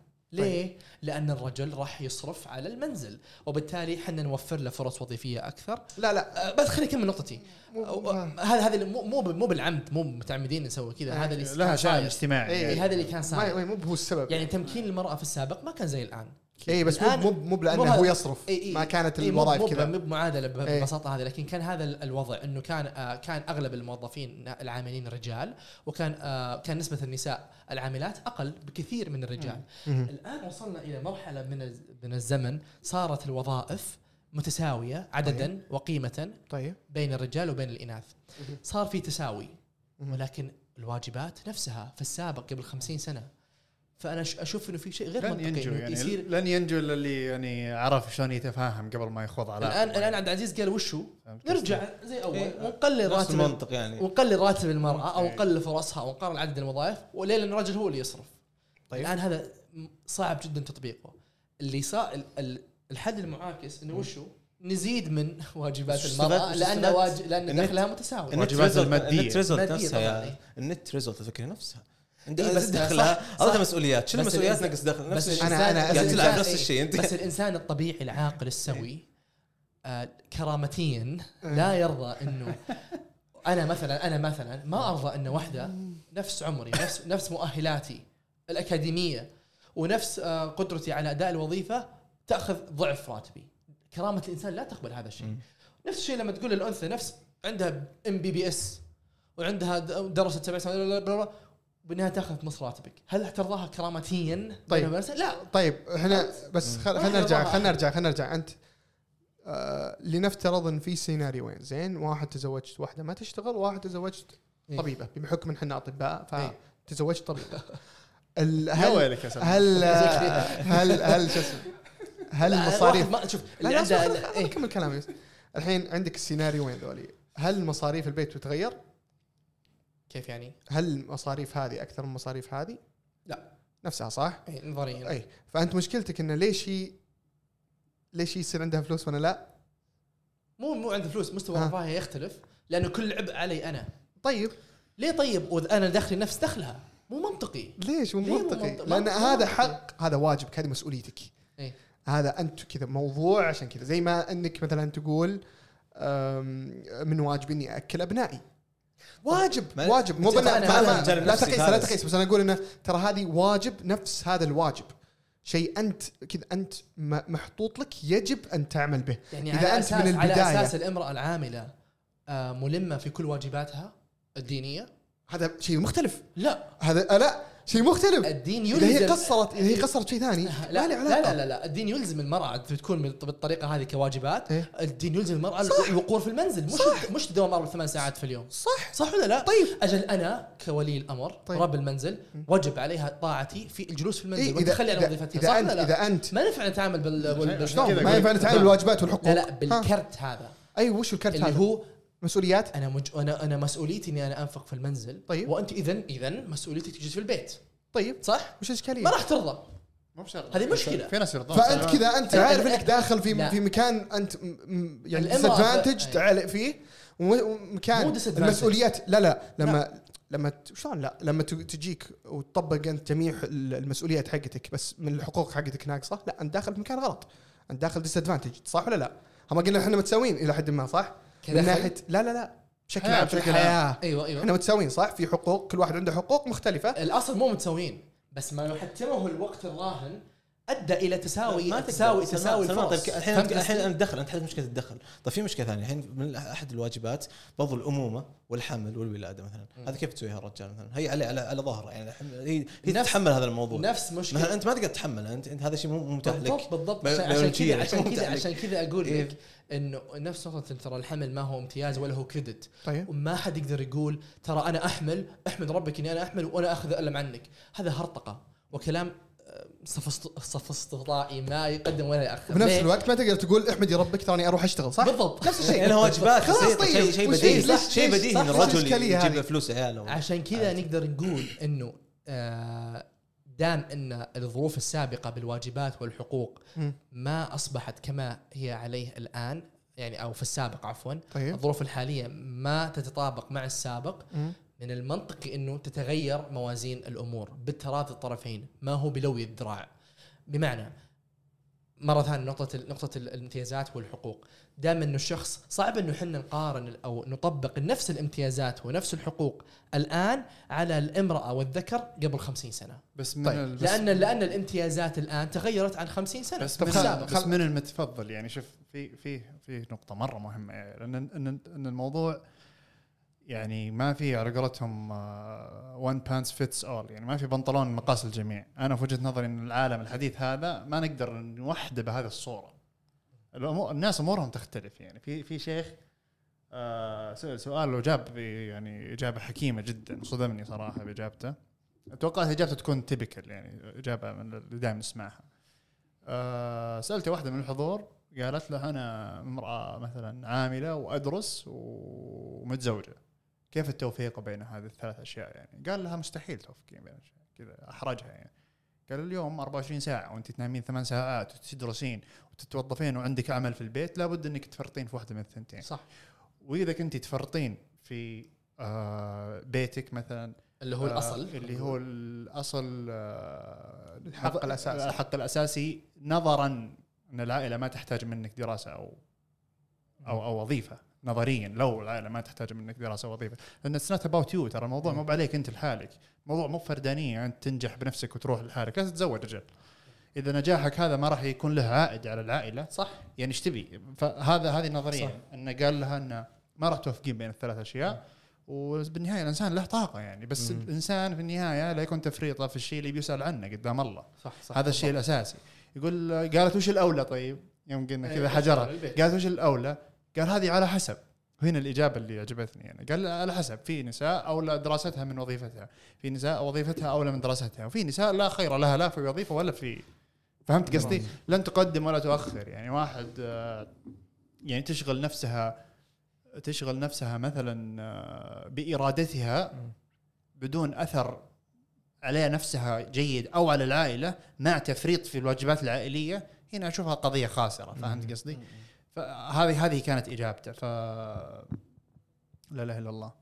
ليه؟ لأن الرجل راح يصرف على المنزل وبالتالي إحنا نوفر له فرص وظيفية أكثر. لا لا. آه، بس خليني أكمل نقطتي. ما- هذا هذا مو مو مو بالعمد مو متعمدين نسوي كذا. هذا اللي لها كان شأن. اجتماعي. إيه، إيه،. هذا اللي كان صاير. مو هو السبب. يعني تمكين المرأة في السابق ما كان زي الآن. اي بس مو مو هذا- هو يصرف إي إي ما كانت إيه، الوظائف كذا مو بمعادلة ب- إيه. هذه لكن كان هذا ال- الوضع إنه كان آه كان أغلب الموظفين العاملين رجال وكان آه كان نسبة النساء العاملات أقل بكثير من الرجال. الآن وصلنا إلى مرحلة من من الزمن صارت الوظائف متساوية عددا وقيمه طيب بين الرجال وبين الإناث. صار في تساوي. ولكن الواجبات نفسها في السابق قبل خمسين سنة فأنا أشوف إنه في شيء غير لن منطقي ينجو يعني يصير لن ينجو إلا اللي يعني عرف شلون يتفاهم قبل ما يخوض على الان الآن عبد العزيز قال وشو فهمت قصدي؟ نرجع زي أول إيه. ونقلل نفس راتب المنطق يعني ونقلل راتب المرأة أو إيه. نقلل فرصها أو نقلل عدد الوظائف وليه لأن الرجل هو اللي يصرف طيب. الآن هذا صعب جدا تطبيقه اللي صار ال- ال- الحل المعاكس إنه وشو نزيد من واجبات المرأة لأن؟ واج... لأن دخلها متساوي النت واجبات المادية. النت مادية نفسها. النت ريزولت الفكرة نفسها بس دخلها صح- هذا. مسؤوليات. شنو المسؤوليات؟ نقص دخل نفس الشيء. الإنسان- أنا بس قاعد تلعب نفس الشيء. انت بس الإنسان الطبيعي العاقل السوي آه كرامتيا لا يرضى إنه أنا مثلا أنا مثلا ما أرضى ان واحدة نفس عمري نفس نفس مؤهلاتي الأكاديمية ونفس آه قدرتي على أداء الوظيفة تأخذ ضعف راتبي. كرامة الإنسان لا تقبل هذا الشيء. نفس الشيء لما تقول للانثى نفس عندها MBBS وعندها درست سبع سنوات بالنهايه تأخذ نص راتبك هل ترضاها كرامتيا طيب. لا طيب إحنا بس خلينا نرجع. خلينا نرجع خلينا نرجع أنت آه لنفترض إن في سيناريوين زين واحد تزوجت واحدة ما تشتغل وواحد تزوجت إيه. طبيبة بحكم إن إحنا أطباء إيه. فتزوجت طبيبة ال- يا هل سلام هل هل هل شو اسمه هل المصاريف واحد ما شوف لا اللي عنده إيه. كمل كلامي. الحين عندك السيناريوين ذولي هل مصاريف البيت بتتغير؟ كيف يعني؟ هل المصاريف هذه أكثر من مصاريف هذه؟ لا. نفسها صح؟ إيه، نظريا اي فأنت مشكلتك إنه ليش هي ليش هي يصير عندها فلوس وأنا لا؟ مو مو عنده فلوس مستوى ها. رفاهية يختلف لأنه كل عبء علي أنا طيب ليه طيب وأنا دخلي نفس دخلها مو منطقي ليش مو منطقي؟ منطقي؟ لأن هذا. حق هذا واجبك هذه مسؤوليتك إيه. هذا أنت كذا موضوع عشان كذا زي ما أنك مثلا تقول من واجبي إني أكل أبنائي واجب ما- واجب. مو بنا لا تقيس لا. تقيس بس أنا أقول إنه ترى هذه واجب نفس هذا الواجب. شيء أنت كذا أنت محطوط لك يجب أن تعمل به. يعني إذا على أنت أساس من على البداية- أساس الإمرأة العاملة آه، ملمة في كل واجباتها الدينية؟ هذا شيء مختلف. لا. هذا آه، لا. شيء مختلف. الدين إذا يلزم هي قصرت إذا هي قصرت شيء ثاني لا لا, لا لا لا. الدين يلزم المرأة تكون بال- بالطريقة هذه كواجبات. إيه؟ الدين يلزم المرأة صح. الوقور في المنزل. مش صح. مش تداوم أربع ثمان ساعات في اليوم. صح. صح ولا لا؟ طيب. أجل أنا كولي الأمر طيب. رب المنزل وجب عليها طاعتي في الجلوس في المنزل. إيه إيه والتخلي عن اذا, وظيفتها إذا صح انت ولا لا؟ إذا انت ما ينفع نتعامل بال, ما ينفع نتعامل بالواجبات والحقوق. لا لا. بالكرت هذا. اي وش الكرت اللي هذا؟ هو مسؤوليات أنا مج... أنا أنا مسؤوليتي إني أنا أنفق في المنزل طيب. وأنت اذا اذا مسؤوليتك تجلس في البيت طيب صح؟ وش الاشكاليه ما راح ترضى مو بشرط هذه مشكلة. في ناس يرضون فأنت كذا أنت عارف إنك داخل في لا. في مكان أنت يعني ديسادفانتج أي. تعال فيه وم- ومكان. المسؤوليات لا لا لما لما شلون لا لما ت- تجيك وتطبق أنت جميع ال- المسؤوليات حقتك بس من الحقوق حقتك ناقصة لا أنت داخل في مكان غلط أنت داخل ديسادفانتج صح ولا لا؟ هم قلنا إحنا متساويين إلى حد ما صح؟ من كدخل؟ ناحيه لا لا لا بشكل عام في بشكل الحياة أيوه أيوه إحنا متساويين صح؟ في حقوق كل واحد عنده حقوق مختلفة الأصل مو متساويين بس ما يحتمه الوقت الراهن أدى إلى تساوي ما. تساوي تساوي سلمان، الفرص. طيب الحين الحين اتدخل أنت حلت مشكلة الدخل. طيب في مشكلة ثانية. الحين من أحد الواجبات برضو الأمومة والحمل والولادة مثلا. هذا كيف تسويها الرجال مثلا؟ هي على على, على ظهره يعني. هي هي تتحمل هذا الموضوع. نفس مثلا مشكلة. أنت ما تقدر تتحمل انت أنت هذا شيء مو متاح لك. بالضبط بالضبط. عشان كذا عشان كذا. عشان كذا أقول إيه. لك إنه نفس نقطه ترى الحمل ما هو امتياز ولا هو كريدت طيب. وما حد يقدر يقول ترى أنا أحمل أحمد ربك إني أنا أحمل وأنا أخذ ألم عنك. هذا هرطقة. وكلام صف است- صف استطاعي ما يقدم ولا يأخر بنفس؟ الوقت ما تقدر تقول احمدي ربك تراني أروح أشتغل صح؟ بالضبط نفس الشيء يعني واجبات خلاص طيب، شيء بديهي شيء بديهي ان الرجل يجيب؟ فلوس عياله عشان كذا نقدر نقول إنه آه، دام إن الظروف السابقة بالواجبات والحقوق. ما أصبحت كما هي عليه الآن يعني أو في السابق عفوا طيب الظروف الحالية ما تتطابق مع السابق. من المنطقي إنه تتغير موازين الأمور بالتراضي الطرفين. ما هو بلوي الذراع. بمعنى مرة ثانية نقطة نقطة الامتيازات والحقوق. دائما إنه الشخص صعب إنه إحنا نقارن أو نطبق نفس الامتيازات ونفس الحقوق الآن على الامرأة والذكر قبل 50 سنة. بس من طيب، بس لأن لأن الامتيازات الآن تغيرت عن 50 سنة. بس من, السابق. بس من المتفضل. يعني شوف في في في نقطة مرة مهمة. يعني لأن إن, إن الموضوع يعني ما في على قولتهم one pants fits all يعني ما في بنطلون مقاس الجميع. أنا في وجهة نظري إن العالم الحديث هذا ما نقدر نوحده بهذه الصورة. الأمور الناس أمورهم تختلف يعني. في في شيخ آه سأل سؤال وجاب يعني إجابة حكيمة جدا صدمني صراحة بإجابته. توقعت إجابته تكون typical يعني إجابة من اللي دائما نسمعها آه سالته واحدة من الحضور قالت له أنا امرأة مثلا عاملة وأدرس ومتزوجة. كيف التوفيق بين هذه الثلاث أشياء يعني؟ قال لها مستحيل توفقين بين الأشياء. كذا أحرجها يعني. قال اليوم 24 ساعة وأنت تنامين ثمان ساعات وتدرسين وتتوظفين وعندك عمل في البيت لابد إنك تفرطين في واحدة من الثنتين. صح. وإذا كنت تفرطين في آه بيتك مثلا اللي هو آه، الأصل. اللي هو الأصل آه الحق الأساسي. الحق الأساسي نظرا أن العائلة ما تحتاج منك دراسة أو أو أو وظيفة. نظريا لو العائله ما تحتاج منك دراسة ووظيفه لأن it's not about you ترى الموضوع مو عليك أنت لحالك. الموضوع مو فردانية أنت تنجح بنفسك وتروح لحالك. لا تتزوج رجال إذا نجاحك هذا ما راح يكون له عائد على العائلة صح. يعني إيش تبي؟ فهذا هذه نظريا. صح. إنه قال لها إنه ما راح توفقين بين الثلاث أشياء. وبالنهاية الإنسان له طاقة يعني. بس مم. الإنسان في النهاية لا يكون تفريطة في الشيء اللي بيسأل عنه قدام الله. صح صح هذا الشيء الأساسي. يقول قالت وش الأولى طيب؟ يوم قلنا إيه، كذا إيش حجرها. قالت وش الأولى؟ قال هذه على حسب. هنا الإجابة اللي عجبتني يعني قال على حسب في نساء اولى دراستها من وظيفتها. في نساء وظيفتها اولى من دراستها. وفي نساء لا خير لها لا في وظيفة ولا في. فهمت قصدي؟ لن تقدم ولا تؤخر. يعني واحد آه، يعني تشغل نفسها تشغل نفسها مثلا آه، بإرادتها بدون أثر عليها نفسها جيد أو على العائلة مع تفريط في الواجبات العائلية. هنا أشوفها قضية خاسرة. فهمت قصدي؟ فهذه هذه كانت إجابته. ف لا إله إلا الله.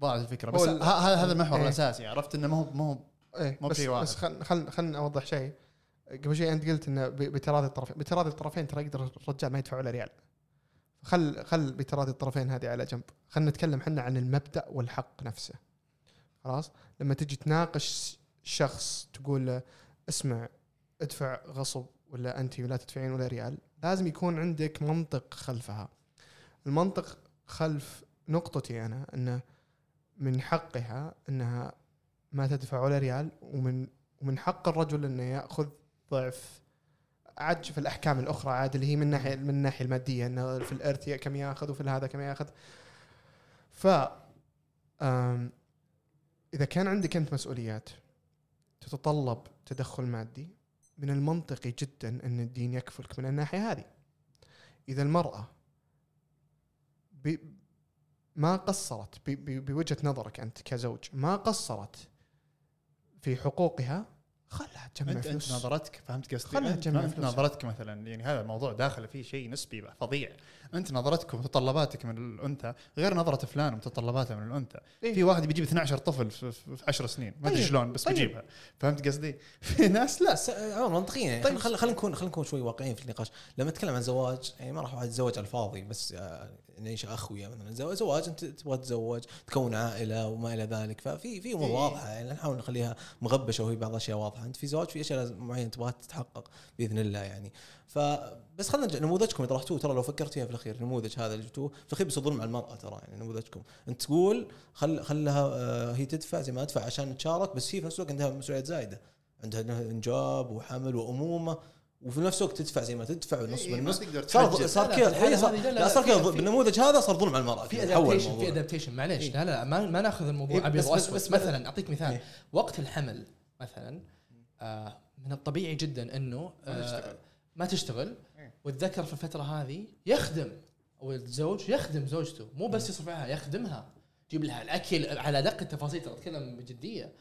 ضاعت الفكرة. بس هو ه- ال- ه- هذا المحور إيه. الأساسي. عرفت إنه مو مو إيه مو بس واحد. بس خل خل خل أوضح شيء. قبل شيء أنت قلت إنه بتراضي الطرفين. بتراضي الطرفين ترى يقدر الرجال ما يدفع ولا ريال. خل خل بتراضي الطرفين هذه على جنب. خلينا نتكلم إحنا عن المبدأ والحق نفسه. خلاص؟ لما تجي تناقش شخص تقول له اسمع ادفع غصب ولا أنت لا تدفعين ولا ريال. لازم يكون عندك منطق خلفها. المنطق خلف نقطتي أنا انه من حقها إنها ما تدفع ولا ريال ومن ومن حق الرجل إنه يأخذ ضعف عاد في الأحكام الأخرى عاد اللي هي من ناحية من الناحيه المادية إنه في الإرث كم يأخذ وفي هذا كم يأخذ. ف إذا كان عندك أنت مسؤوليات تتطلب تدخل مادي من المنطقي جدا أن الدين يكفلك من الناحية هذه. إذا المرأة ب ما قصرت ب- ب- بوجهة نظرك أنت كزوج ما قصرت في حقوقها خلها تجمع انت أنت فلوس نظرتك فهمت قصدي؟ خلها أنت, تجمع انت فلوس. نظرتك مثلا يعني هذا الموضوع داخل فيه شيء نسبي فظيع أنت نظرتك ومتطلباتك من الأنثى غير نظرة فلان ومتطلباته من الأنثى إيه. في واحد بيجيب 12 طفل في, في, في 10 سنين ما أدري طيب، شلون بس طيب. بيجيبها فهمت قصدي؟ في ناس لا بس آه، منطقيا يعني طيب. خلينا خلينا نكون خلينا نكون شوي واقعيين في النقاش لما نتكلم عن زواج يعني ما راح واحد يتزوج على الفاضي بس آه، نعيش أخويا مثلا زو- زواج أنت تبغى تتزوج تكون عائلة وما إلى ذلك. ففي في أمور إيه. واضحة يعني نحاول نخليها مغبشة وهي بعض الأشياء واضحة. أنت في زواج في أشياء لازم معينة تبغاها تتحقق بإذن الله يعني. فبس خلينا نرجع نموذجكم اللي طرحتوه ترى لو فكرت فيها في الأخير النموذج هذا اللي جبتوه في الأخير بيصير ظلم على المرأة ترى يعني نموذجكم. أنت تقول خل خلها آه، هي تدفع زي ما ادفع عشان نتشارك بس هي في نفس الوقت عندها مسؤوليات زايدة. عندها إنجاب وحمل وأمومة. وفي نفس الوقت تدفع زي ما تدفع إيه، ما بالنص تقدر صار. صار كذا الحالة صار صار كذا بالنموذج هذا صار ظلم على المراه في adaptation في. adaptation معليش إيه. لا لا ما, ما ناخذ الموضوع إيه، أبيض بس- وأسود بس- مثلا أعطيك مثال إيه. وقت الحمل مثلا آه من الطبيعي جدا إنه ما آه تشتغل. إيه. والذكر في الفترة هذه يخدم أو الزوج يخدم زوجته مو بس يصرف عليها يخدمها يجيب لها الأكل على ادق التفاصيل ترى أتكلم بجدية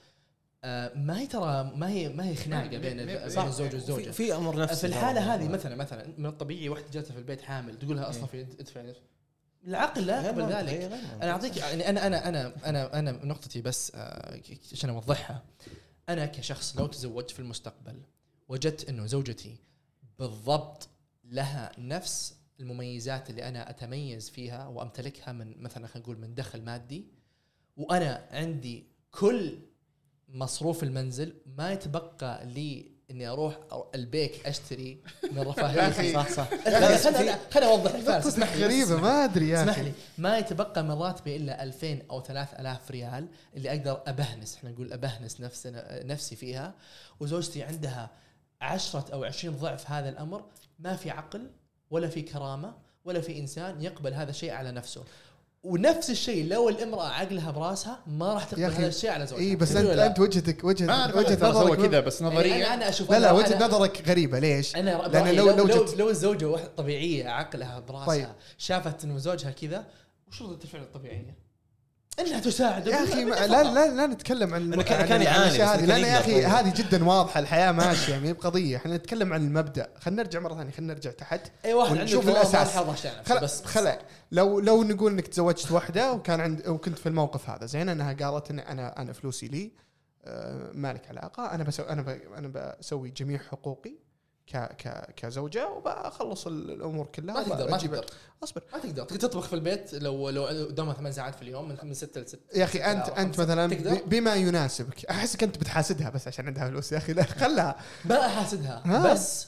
آه ما هي ترى ما هي ما هي خناقة بين. الزوج في, والزوجة في أمر نفسي في الحالة. هذه مثلا مثلا من الطبيعي واحدة جالسه في البيت حامل تقول لها أصلا إيه. في ادفع العقل لا يقبل منطقي، ذلك. أنا أعطيك يعني أنا أنا أنا أنا أنا نقطتي بس آه، عشان أوضحها أنا كشخص لو تزوجت في المستقبل وجدت إنه زوجتي بالضبط لها نفس المميزات اللي أنا أتميز فيها وأمتلكها من مثلا خلينا نقول من دخل مادي وأنا عندي كل مصروف المنزل ما يتبقى لي إني أروح البيك أشتري من رفاهيتي صح صح. خليني أوضح اسمح لي. غريبة ما أدري يا اسمح لي. ما يتبقى من راتبي إلا 2000 أو 3000 ريال اللي أقدر أبهنس إحنا نقول أبهنس نفسنا نفسي فيها. وزوجتي عندها عشرة أو 20 ضعف هذا الأمر ما في عقل ولا في كرامة ولا في إنسان يقبل هذا الشيء على نفسه. ونفس الشيء لو الامرأة عقلها براسها ما راح تقبل هذا الشيء على زوجها اي بس انت؟ أنت وجهتك ما وجهه وجهه نظرك كذا بس يعني نظريا أنا أنا أشوف لا لا وجهه نظرك غريبة ليش؟ أنا لأن لأن لو- لو لو لو, الزوجه واحدة طبيعية عقلها براسها طيب. طيب. شافت إنه زوجها كذا وش ردة الفعل الطبيعية؟ إنها تساعد. يا أخي ما- لا لا لا نتكلم عن كان- عن يعاني، هذه لأن يا أخي. هذه جدا واضحة. الحياة ماشية ما هي بقضية. إحنا نتكلم عن المبدأ. خلينا نرجع مرة ثانية خلينا نرجع تحت. اي واحد عنده ونشوف نفسه خل بس خل لو لو نقول إنك تزوجت واحدة وكان عند وكنت في الموقف هذا زين إنها قالت إن أنا أنا فلوسي لي آه، ما لك علاقة أنا بسوي أنا ب- أنا بسوي جميع حقوقي. كزوجة وبخلص ال- الأمور كلها ما تقدر ما تقدر أصبر ما تقدر تقدر تطبخ في البيت لو لو قدامها ثمان ساعات في اليوم من من 6 ل 6 يا أخي انت أنت. مثلا تقدر؟ بما يناسبك احسك أنت بتحاسدها بس عشان عندها فلوس يا أخي لا خلها ما أحاسدها ها. بس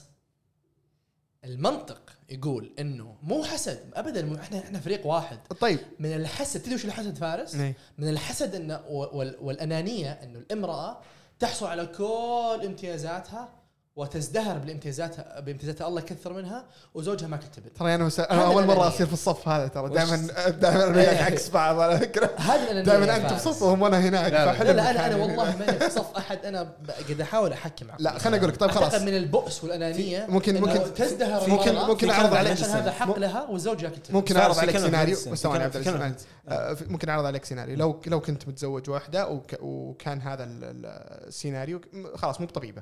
المنطق يقول إنه مو حسد ابدا مو- إحنا إحنا فريق واحد طيب من الحسد تدري وش الحسد فارس؟ إيه. من الحسد إنه وال- والأنانية إنه الإمرأة تحصل على كل امتيازاتها وتزدهر بالامتيازات بامتيازات الله يكثر منها وزوجها ما كتبت ترى أنا وس... أنا هذا أول مرة. أصير في الصف هذا ترى دائما دائما أنا وياك. عكس بعض على فكرة هذه الانانيه دائما انت في. صفهم وأنا هناك لا، لا. فحلو لا لا أنا. أنا والله ماني في صف أحد أنا قاعد أحاول أحكم عقلي. لا خليني أقول لك طيب خلاص من البؤس والأنانية ممكن- ممكن- تزدهر ممكن- ممكن كلمة عليك عشان هذا. حق لها والزوج يكتب ممكن أعرض عليك سيناريو بس ثواني عبد. آه، ممكن أعرض عليك سيناريو لو لو كنت متزوج واحدة وك وكان هذا ال- ال- السيناريو خلاص مو بطبيبة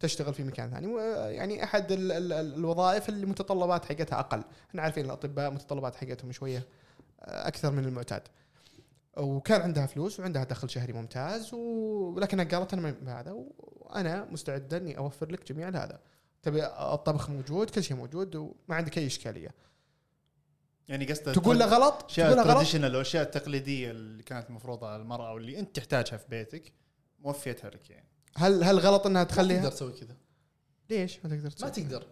تشتغل في مكان ثاني. يعني أحد ال- ال- ال- الوظائف اللي متطلبات حقتها أقل. إحنا عارفين الأطباء متطلبات حقتهم شوية آه، أكثر من المعتاد. وكان عندها فلوس وعندها دخل شهري ممتاز ولكنها قالت أنا ما هذا وأنا مستعده إني أوفر لك جميع هذا. تبي الطبخ موجود كل شيء موجود وما عندك أي إشكالية. يعني قصده تقول له غلط؟ تقول له غلط؟ الاشياء التقليدية اللي كانت مفروضة على المرأة أو اللي أنت تحتاجها في بيتك موفيتها لك يعني. هل هل غلط إنها ما تخليها؟ تقدر تسوي كذا. ليش ما تقدر تسوي؟ ما تقدر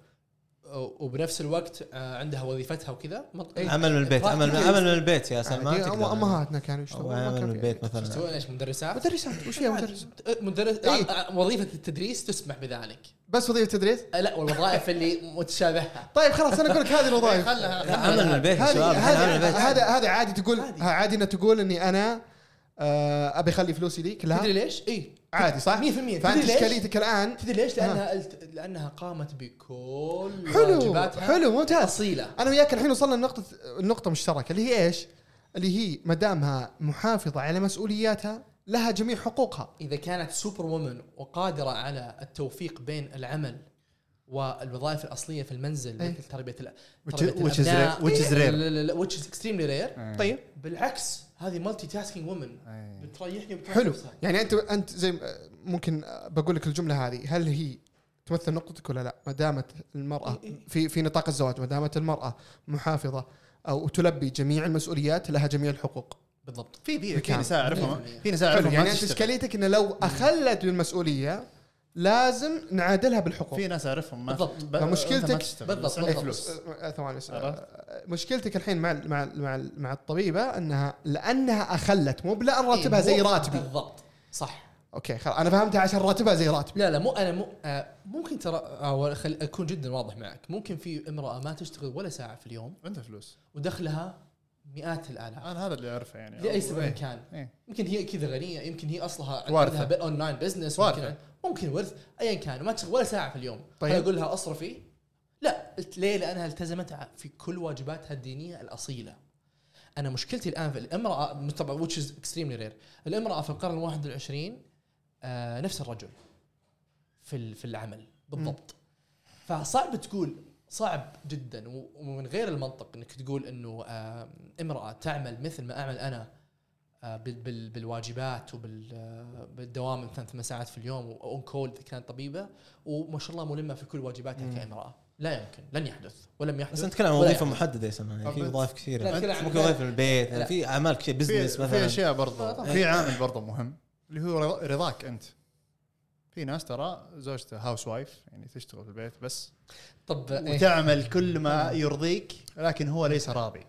وبنفس الوقت آه، عندها وظيفتها وكذا إيه. عمل من البيت عمل Practically عمل من البيت يا سلمان عادي، تقدر. أمهاتنا كانوا يشتغلون عمل من البيت مثلا. تسوي؟ إيش مدرسات؟ مدرسات. وش فيها مدرس مدرس إيه. آه، آه، وظيفة التدريس تسمح بذلك. بس وظيفة تدريس آه، لا والوظائف اللي متشابهة. طيب خلاص أنا أقول لك هذه الوظائف. عمل من البيت من هذا هذا عادي تقول عادي. إنها تقول إني أنا أبي أخلي فلوسي لي تدري كلها ليش؟ اي عادي صح؟ 100% فأنت؟ اشكاليتك الآن تدري ليش؟ لأنها الت- لأنها قامت بكل حلو واجباتها حلو ممتاز اصيله أنا وياك الحين وصلنا لنقطة النقطة مشتركه اللي هي إيش؟ اللي هي ما دامها محافظة على مسؤولياتها لها جميع حقوقها إذا كانت سوبر وومن وقادرة على التوفيق بين العمل والوظائف الأصلية في المنزل إيه. مثل تربية الأبناء which is rare. لا- which is extremely rare إيه. طيب بالعكس هذه مالتي تاسكينج وومن. بتريحني وبتريح حلو نفسها. يعني انت أنت زي ممكن بقول لك الجملة هذه هل هي تمثل نقطتك ولا لا؟ ما دامت المرأة إيه، إيه. في في نطاق الزواج ما دامت المرأة محافظة أو تلبي جميع المسؤوليات لها جميع الحقوق بالضبط في في؟ نساء أعرفهم 100%. في نساء حلو اعرفهم يعني أنت. اشكاليتك إنه لو أخلت بالمسؤوليه لازم نعادلها بالحقوق في ناس أعرفهم ما بالضبط. ب- تشتغل. بالضبط. فلوس ثواني بس. عرفت؟ آه، مشكلتك الحين مع مع مع مع الطبيبة انها لأنها أخلت مو بلا راتبها زي إيه، راتبي بالضبط صح أوكي خلاص أنا فهمتها عشان راتبها زي راتبي لا لا مو أنا مو آه ممكن ترى آه خل أكون جدا واضح معك ممكن في امرأة ما تشتغل ولا ساعة في اليوم عندها فلوس ودخلها مئات الآلاف أنا هذا اللي أعرفه يعني لأي سبب إيه. كان إيه. يمكن هي كذا غنية يمكن هي أصلها. عندها online business وارثة. ممكن ورث ايا كان وما تشتغل ولا ساعة في اليوم. طيب. أقول لها أصرفي. لا قلت ليه؟ لأنها التزمت في كل واجباتها الدينية الأصيلة. أنا مشكلتي الآن في الإمرأة طبعا which is extremely rare. الإمرأة في القرن الواحد والعشرين آه نفس الرجل في في العمل بالضبط. فصعب تقول صعب جدا ومن غير المنطق إنك تقول إنه آه إمرأة تعمل مثل ما أعمل أنا بالواجبات وبالدوام مثلا ثمان ساعات في اليوم و on call اذا كانت طبيبة وما شاء الله ملمة في كل واجباتها. كامرأة لا يمكن لن يحدث ولم يحدث بس نتكلم عن ولا وظيفة. محددة يا سلمان يعني في. وظائف كثيرة عن ممكن وظائف في البيت يعني لا. في أعمال كثير في business في مثلا أشياء آه، برضو طبعاً. في عامل برضو مهم اللي هو رضا- رضاك أنت في ناس ترى زوجته housewife يعني تشتغل في البيت بس طب إيه؟ وتعمل كل ما يرضيك لكن هو ليس راضي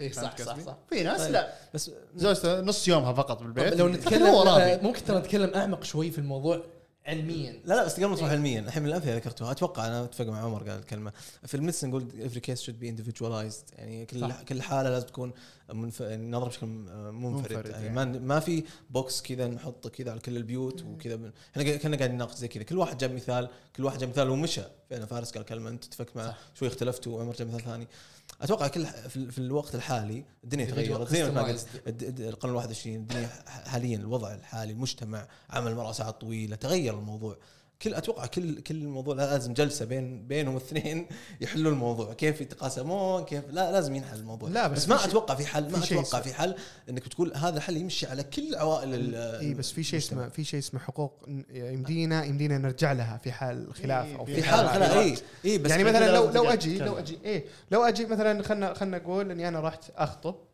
إيه صح صح؟ صح. في ناس طيب. لا. بس زوجته نص يومها فقط بالبيت. لو نتكلم ممكن ترى نتكلم أعمق شوي في الموضوع علميا. لا لا بس قبل ما تروح علميا الحين من الامثله ذكرتوها أتوقع أنا أتفق مع عمر قال الكلمة. في ال medicine نقول every case should be individualized. يعني كل صح. كل حالة لازم تكون منف... نظره بشكل منفرد, منفرد، يعني يعني. ما ما في box كذا نحطه كذا على كل البيوت وكذا بن- إحنا كنا قاعدين نناقش زي كذا. كل واحد جاب مثال كل واحد جاب مثال ومشى. فعلا فارس قال كلمة أنت اتفقت معه. شوي اختلفتوا وعمر جاب مثال ثاني. أتوقع كل في, الوقت الحالي الدنيا تغيرت زي ما قلت القرن ال 21 الدنيا حاليا الوضع الحالي المجتمع عمل المراه ساعات طويلة تغير الموضوع. كل أتوقع كل كل الموضوع لازم جلسة بين بينهم الاثنين يحلوا الموضوع كيف يتقاسمون كيف لا لازم ينحل الموضوع لا، بس, بس ما أتوقع في حل ما في أتوقع في حل إنك بتقول هذا الحل يمشي على كل عوائل ال- اي بس في شيء. اسمه في شيء اسمه حقوق يمدينا يمدينا نرجع لها في حال خلاف أو في في حال حال خلا اي اي بس يعني مثلا لو لو أجي لو. أجي إيه لو أجي مثلا خلنا خلنا نقول إني أنا رحت أخطب إيه.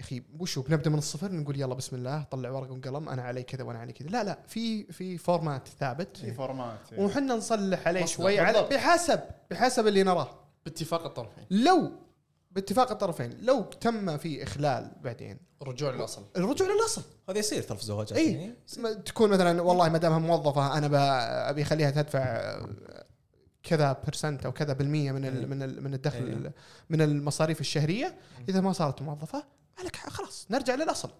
أخي وشو بنبدا من الصفر نقول يلا بسم الله طلع ورقة وقلم أنا علي كذا وأنا علي كذا. لا لا في في format ثابت. في format وحنا نصلح عليه. شوي على. بحسب بحسب اللي نراه. باتفاق الطرفين. لو باتفاق الطرفين لو تم في إخلال بعدين. الرجوع للأصل. الرجوع للأصل. هذا يصير ترى في الزواجات اي يعني. تكون مثلا والله ما دامها موظفة أنا ب- أبي أخليها تدفع كذا برسنت أو كذا بالمية من إيه. ال من ال من الدخل إيه. من المصاريف الشهرية. إذا ما صارت موظفة عليك ح- خلاص نرجع للأصل.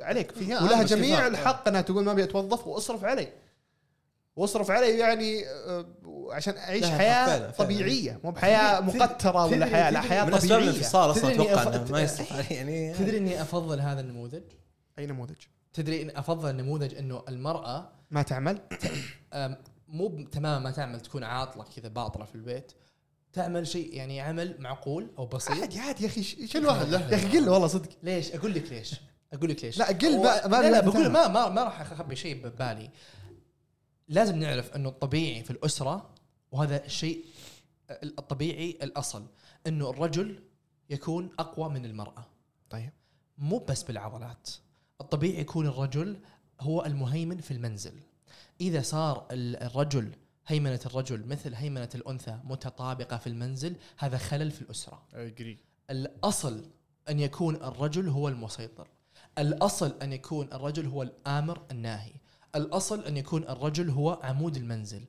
عليك. في- ولها جميع اتفاق. الحق انها تقول ما ابي اتوظف واصرف علي. واصرف علي يعني آه، عشان أعيش حياة فعلا- فعلا. طبيعية مو بحياة مقترة ولا حياه لا حياة من أسباب طبيعية. الانفصال أصلا أتوقع إنه ما يصرف عليه يعني. تدري إني أفضل هذا النموذج؟ أي نموذج؟ تدري إني أفضل نموذج إنه المرأة ما تعمل؟ مو تماما ما تعمل تكون عاطلة كذا باطلة في البيت. تعمل شيء يعني عمل معقول أو بسيط؟ عادي عادي يا أخي ش- كل واحد له يا أخي قل له والله صدق. ليش؟ أقول لك ليش. أقول لك ليش. لا قل ما- ما لا لا بقول. ما ما, ما راح أخبي شيء ببالي. لازم نعرف إنه الطبيعي في الأسرة وهذا الشيء الطبيعي الأصل إنه الرجل يكون أقوى من المرأة. طيب. مو بس بالعضلات. الطبيعي يكون الرجل هو المهيمن في المنزل. إذا صار ال- الرجل هيمنة الرجل مثل هيمنة الأنثى متطابقة في المنزل هذا خلل في الأسرة. اجري الأصل أن يكون الرجل هو المسيطر. الأصل أن يكون الرجل هو الآمر الناهي. الأصل أن يكون الرجل هو عمود المنزل.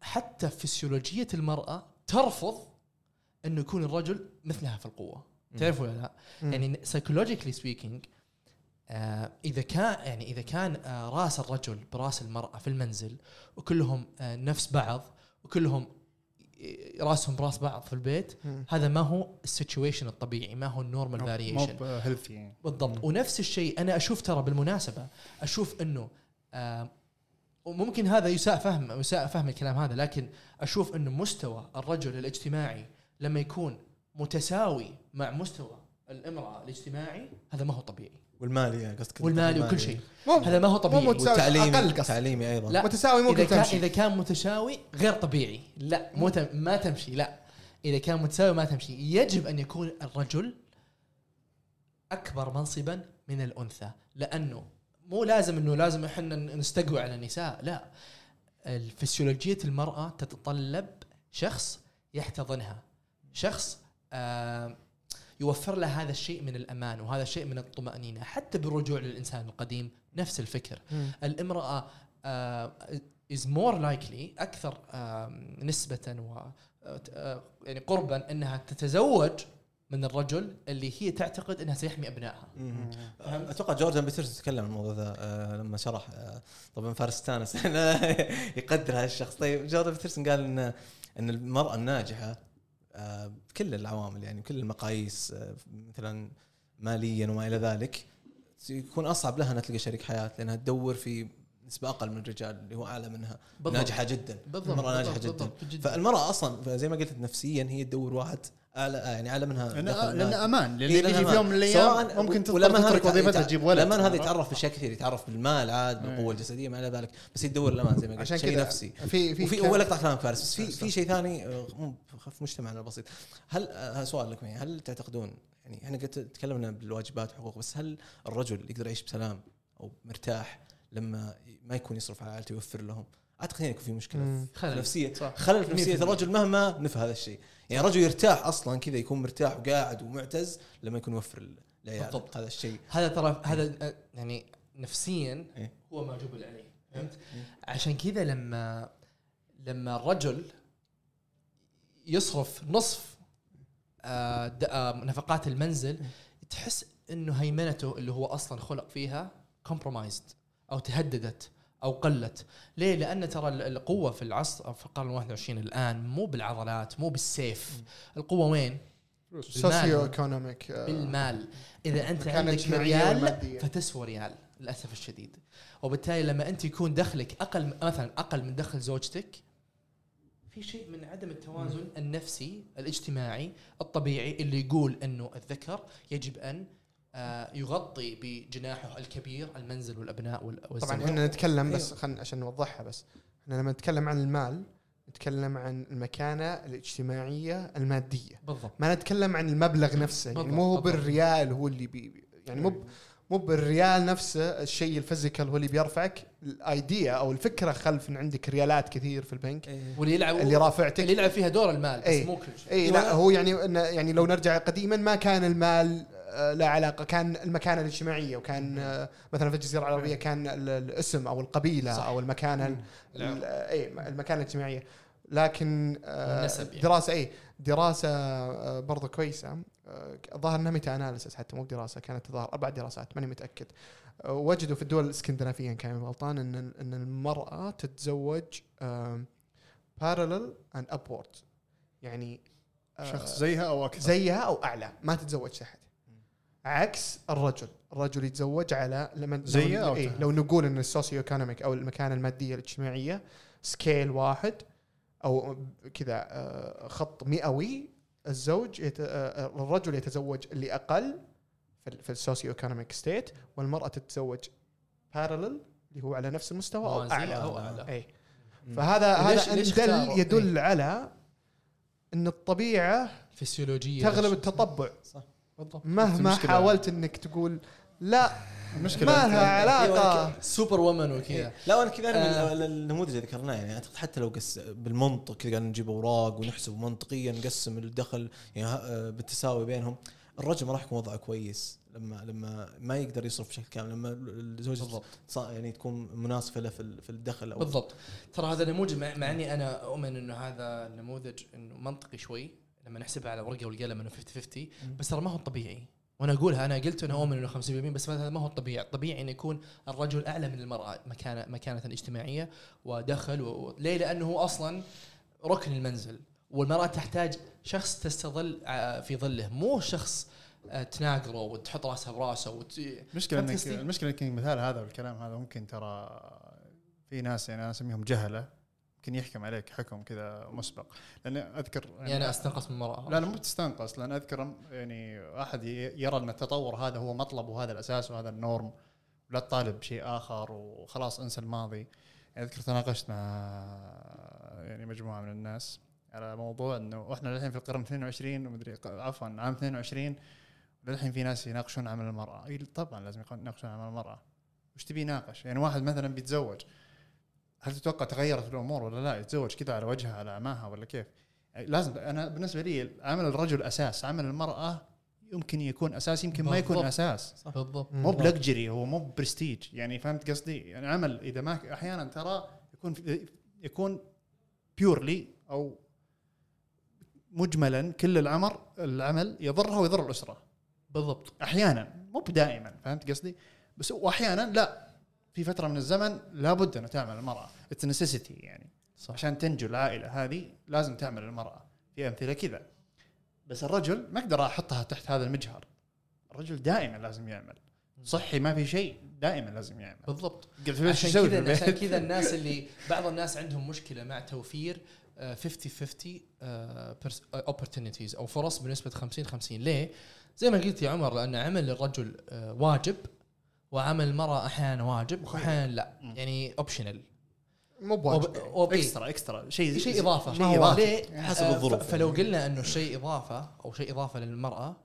حتى فسيولوجية المرأة ترفض انه يكون الرجل مثلها في القوة. تعرف ولا لا. يعني psychologically speaking إذا كان يعني إذا كان آه رأس الرجل برأس المرأة في المنزل وكلهم آه نفس بعض وكلهم رأسهم برأس بعض في البيت مم. هذا ما هو ال situation الطبيعي ما هو ال normal variation healthy بالضبط. ونفس الشيء أنا أشوف ترى بالمناسبة أشوف إنه آه وممكن هذا يساء فهم يساء فهم الكلام هذا لكن أشوف إنه مستوى الرجل الاجتماعي لما يكون متساوي مع مستوى الامرأة الاجتماعي هذا ما هو طبيعي. والمالي يعني قصدك والمالي وكل شيء. هذا ما هو طبيعي. مو متساوي والتعليمي. أقل قصد. تعليمي أيضا. لا. متساوي ممكن كان تمشي. إذا كان متساوي غير طبيعي. لا مو تم- ما تمشي لا. إذا كان متساوي ما تمشي. يجب أن يكون الرجل أكبر منصبا من الأنثى. لأنه مو لازم إنه لازم إحنا نستقوى على النساء لا. الفسيولوجية المرأة تتطلب شخص يحتضنها. شخص آه يوفر لها هذا الشيء من الأمان وهذا الشيء من الطمأنينة. حتى بالرجوع للإنسان القديم نفس الفكر. الامرأة is more likely أكثر آه نسبة و آه، يعني قربا إنها تتزوج من الرجل اللي هي تعتقد إنها سيحمي أبنائها. أتوقع جوردن بيترسون تكلم عن الموضوع ذا آه، لما شرح آه، طبعا فارس تانس يقدر هذا الشخص. طيب جوردن بيترسون قال إن إن المرأة الناجحة آه، كل العوامل يعني كل المقاييس آه، مثلا ماليا وما إلى ذلك يكون أصعب لها إنها تلقى شريك حياة لأنها تدور في نسبة أقل من الرجال اللي هو أعلى منها بالضبط. ناجحة جدا بالضبط المرأة ناجحة بالضبط، جدا جدا فالمرأة أصلا زي ما قلت نفسيا هي تدور واحد اعلى يعني اعلى منها لأن. أمان إيه، لأن لأنها بيجي في يوم من. الأيام ممكن تضطر تترك وظيفتها تجيب ولد الامان هذا؟ يتعرف باشياء كثير يتعرف بالمال عاد بالقوة إيه. الجسدية ما إلى ذلك بس يدور الامان زي ما قلت شيء نفسي في في وفي كلام- هو اقطع كلامك فارس بس في في شيء ثاني آه، في مجتمعنا البسيط هل آه، سؤال لكم هل تعتقدون يعني إحنا قد تكلمنا بالواجبات والحقوق بس هل الرجل يقدر يعيش بسلام أو مرتاح لما ما يكون يصرف على عائلته يوفر لهم اعتقد هنا يكون في مشكلة خلل. نفسية صح. خلل في نفسية 100%. الرجل مهما نفى هذا الشيء يعني الرجل يرتاح أصلا كذا يكون مرتاح وقاعد ومعتز لما يكون يوفر العيال بالضبط. هذا الشيء هذا ترى هذا آه، يعني نفسيا إيه. هو ما جبل عليه فهمت إيه. عشان كذا لما لما الرجل يصرف نصف آه، آه، نفقات المنزل تحس إنه هيمنته اللي هو أصلا خلق فيها كومبرومايزد أو تهددت أو قلت. ليه؟ لأن ترى ال- القوة في العصر في القرن 21 الآن مو بالعضلات مو بالسيف. القوة وين؟ socioeconomic بالمال. إذا أنت عندك ريال. فتسوى ريال للأسف الشديد. وبالتالي لما أنت يكون دخلك أقل مثلا أقل من دخل زوجتك في شيء من عدم التوازن النفسي الاجتماعي الطبيعي اللي يقول إنه الذكر يجب أن آه، يغطي بجناحه الكبير المنزل والأبناء وال- طبعا والزوجة. إحنا نتكلم بس أيوة. خلينا عشان نوضحها بس. إحنا لما نتكلم عن المال نتكلم عن المكانة الاجتماعية المادية. بالضبط. ما نتكلم عن المبلغ نفسه. يعني بالضبط، مو هو بالضبط. بالريال هو اللي بي يعني مو ب- مو بالريال نفسه الشيء ال physical هو اللي بيرفعك. ال idea أو الفكرة خلف إن عندك ريالات كثير في البنك واللي يلعب اللي رافعتك. اللي يلعب فيها دور المال بس أي. مو كل شيء. اي لا هو يعني يعني لو نرجع قديما ما كان المال آه، لا علاقة. كان المكانة الاجتماعية وكان آه، مثلا في الجزيرة العربية كان ال- الاسم أو القبيلة صح. أو المكانه ال- ال- اي المكانة الاجتماعية. لكن آه، النسب يعني. دراسة اي دراسة آه، برضو كويسة. آه، ظهر إنها meta-analysis حتى مو بدراسة كانت ظهر أربع دراسات ماني متأكد. آه، وجدوا في الدول الإسكندنافية إن كان غلطان إن إن المرأة تتزوج parallel and upward يعني آه، شخص زيها أو أكثر. زيها أو أعلى ما تتزوج تحت عكس الرجل. الرجل يتزوج على لما زيها لو, إيه؟ لو نقول إن ال socioeconomic أو المكانه الماديه الاجتماعية scale واحد أو كذا آه، خط مئوي الزوج يت... آه، الرجل يتزوج اللي أقل في, ال- في ال socioeconomic state والمرأة تتزوج parallel اللي هو على نفس المستوى أو أعلى. أو أعلى. اي فهذا ليش- هذا يدل؟ يدل على إن الطبيعة فسيولوجيه تغلب التطبع. بالضبط مهما حاولت إنك تقول لا المشكلة ما لها علاقة. سوبر وومن وكذا. لا وأنا كذا آه. من النموذج اللي ذكرناه يعني أعتقد حتى لو قس بالمنطق كذا قاعد نجيب أوراق ونحسب منطقيا نقسم الدخل يعني ها- آه، بالتساوي بينهم. الرجل ما راح يكون وضعه كويس لما لما ما يقدر يصرف بشكل كامل لما صا- يعني تكون مناسبة له في ال- في الدخل أو بالضبط. ترى هذا النموذج مع, مع أني أنا أؤمن إنه هذا النموذج إنه منطقي شوي لما نحسبها على ورقة والقلم انه 50 50 بس ترى ما هو طبيعي وأنا أقولها أنا قلت إنه أؤمن إنه 50% بس هذا ما هو الطبيعي، الطبيعي انه يكون الرجل أعلى من المرأة مكانه مكانة اجتماعية ودخل و... ليه؟ لأنه هو أصلا ركن المنزل والمرأة تحتاج شخص تستظل في ظله مو شخص آه، تناقره وتحط راسها براسه وت... المشكلة انك؟ المشكلة إنك المثال هذا والكلام هذا ممكن ترى في ناس يعني أنا أسميهم جهلة ممكن يحكم عليك حكم كذا مسبق. لأن أذكر يعني أنا أستنقص من المراه لا لا مو تستنقص. لأن أذكر يعني أحد يرى ان التطور هذا هو مطلب وهذا الأساس وهذا النورم. لا تطالب بشيء آخر وخلاص انسى الماضي. يعني أذكر تناقشت مع يعني مجموعة من الناس على موضوع إنه إحنا الحين في القرن 22 ومدري عفوا عام 22 للحين في ناس يناقشون عمل المرأة. طبعا لازم يناقشون عمل المرأة. وش تبي يناقش؟ يعني واحد مثلا بيتزوج. هل تتوقع تغيرت الأمور ولا لا؟ يتزوج كذا على وجهها على عماها ولا كيف؟ يعني لازم أنا بالنسبة لي عمل الرجل أساس عمل المرأة يمكن يكون أساس يمكن ما يكون بالضبط. أساس. بالضبط. مو ب luxury هو مو برستيج يعني فهمت قصدي؟ يعني عمل إذا ما أحيانا ترى يكون يكون purely أو مجملا كل العمر العمل يضرها ويضر الأسرة. بالضبط. أحيانا مو دائما فهمت قصدي؟ بس واحيانا لا. في فترة من الزمن لابد انه تعمل المرأة. اتس نسيسيتي يعني. صح. عشان تنجو العائلة هذه لازم تعمل المرأة. في أمثلة كذا. بس الرجل ما أقدر أحطها تحت هذا المجهر. الرجل دائما لازم يعمل. صحي ما في شيء دائما لازم يعمل. بالضبط. عشان كذا عشان؟ كذا الناس اللي بعض الناس عندهم مشكلة مع توفير آه، 50 50 opportunities أو فرص بنسبة 50 50 ليه؟ زي ما قلت يا عمر لأن عمل الرجل آه، واجب وعمل المراه أحيانا واجب واحيانا لا. يعني optional مو بواجب. extra extra. شيء شيء إضافة شيء اضافي ليه؟ حسب آه، الظروف. ف- فلو قلنا إنه شيء إضافة أو شيء إضافة للمرأة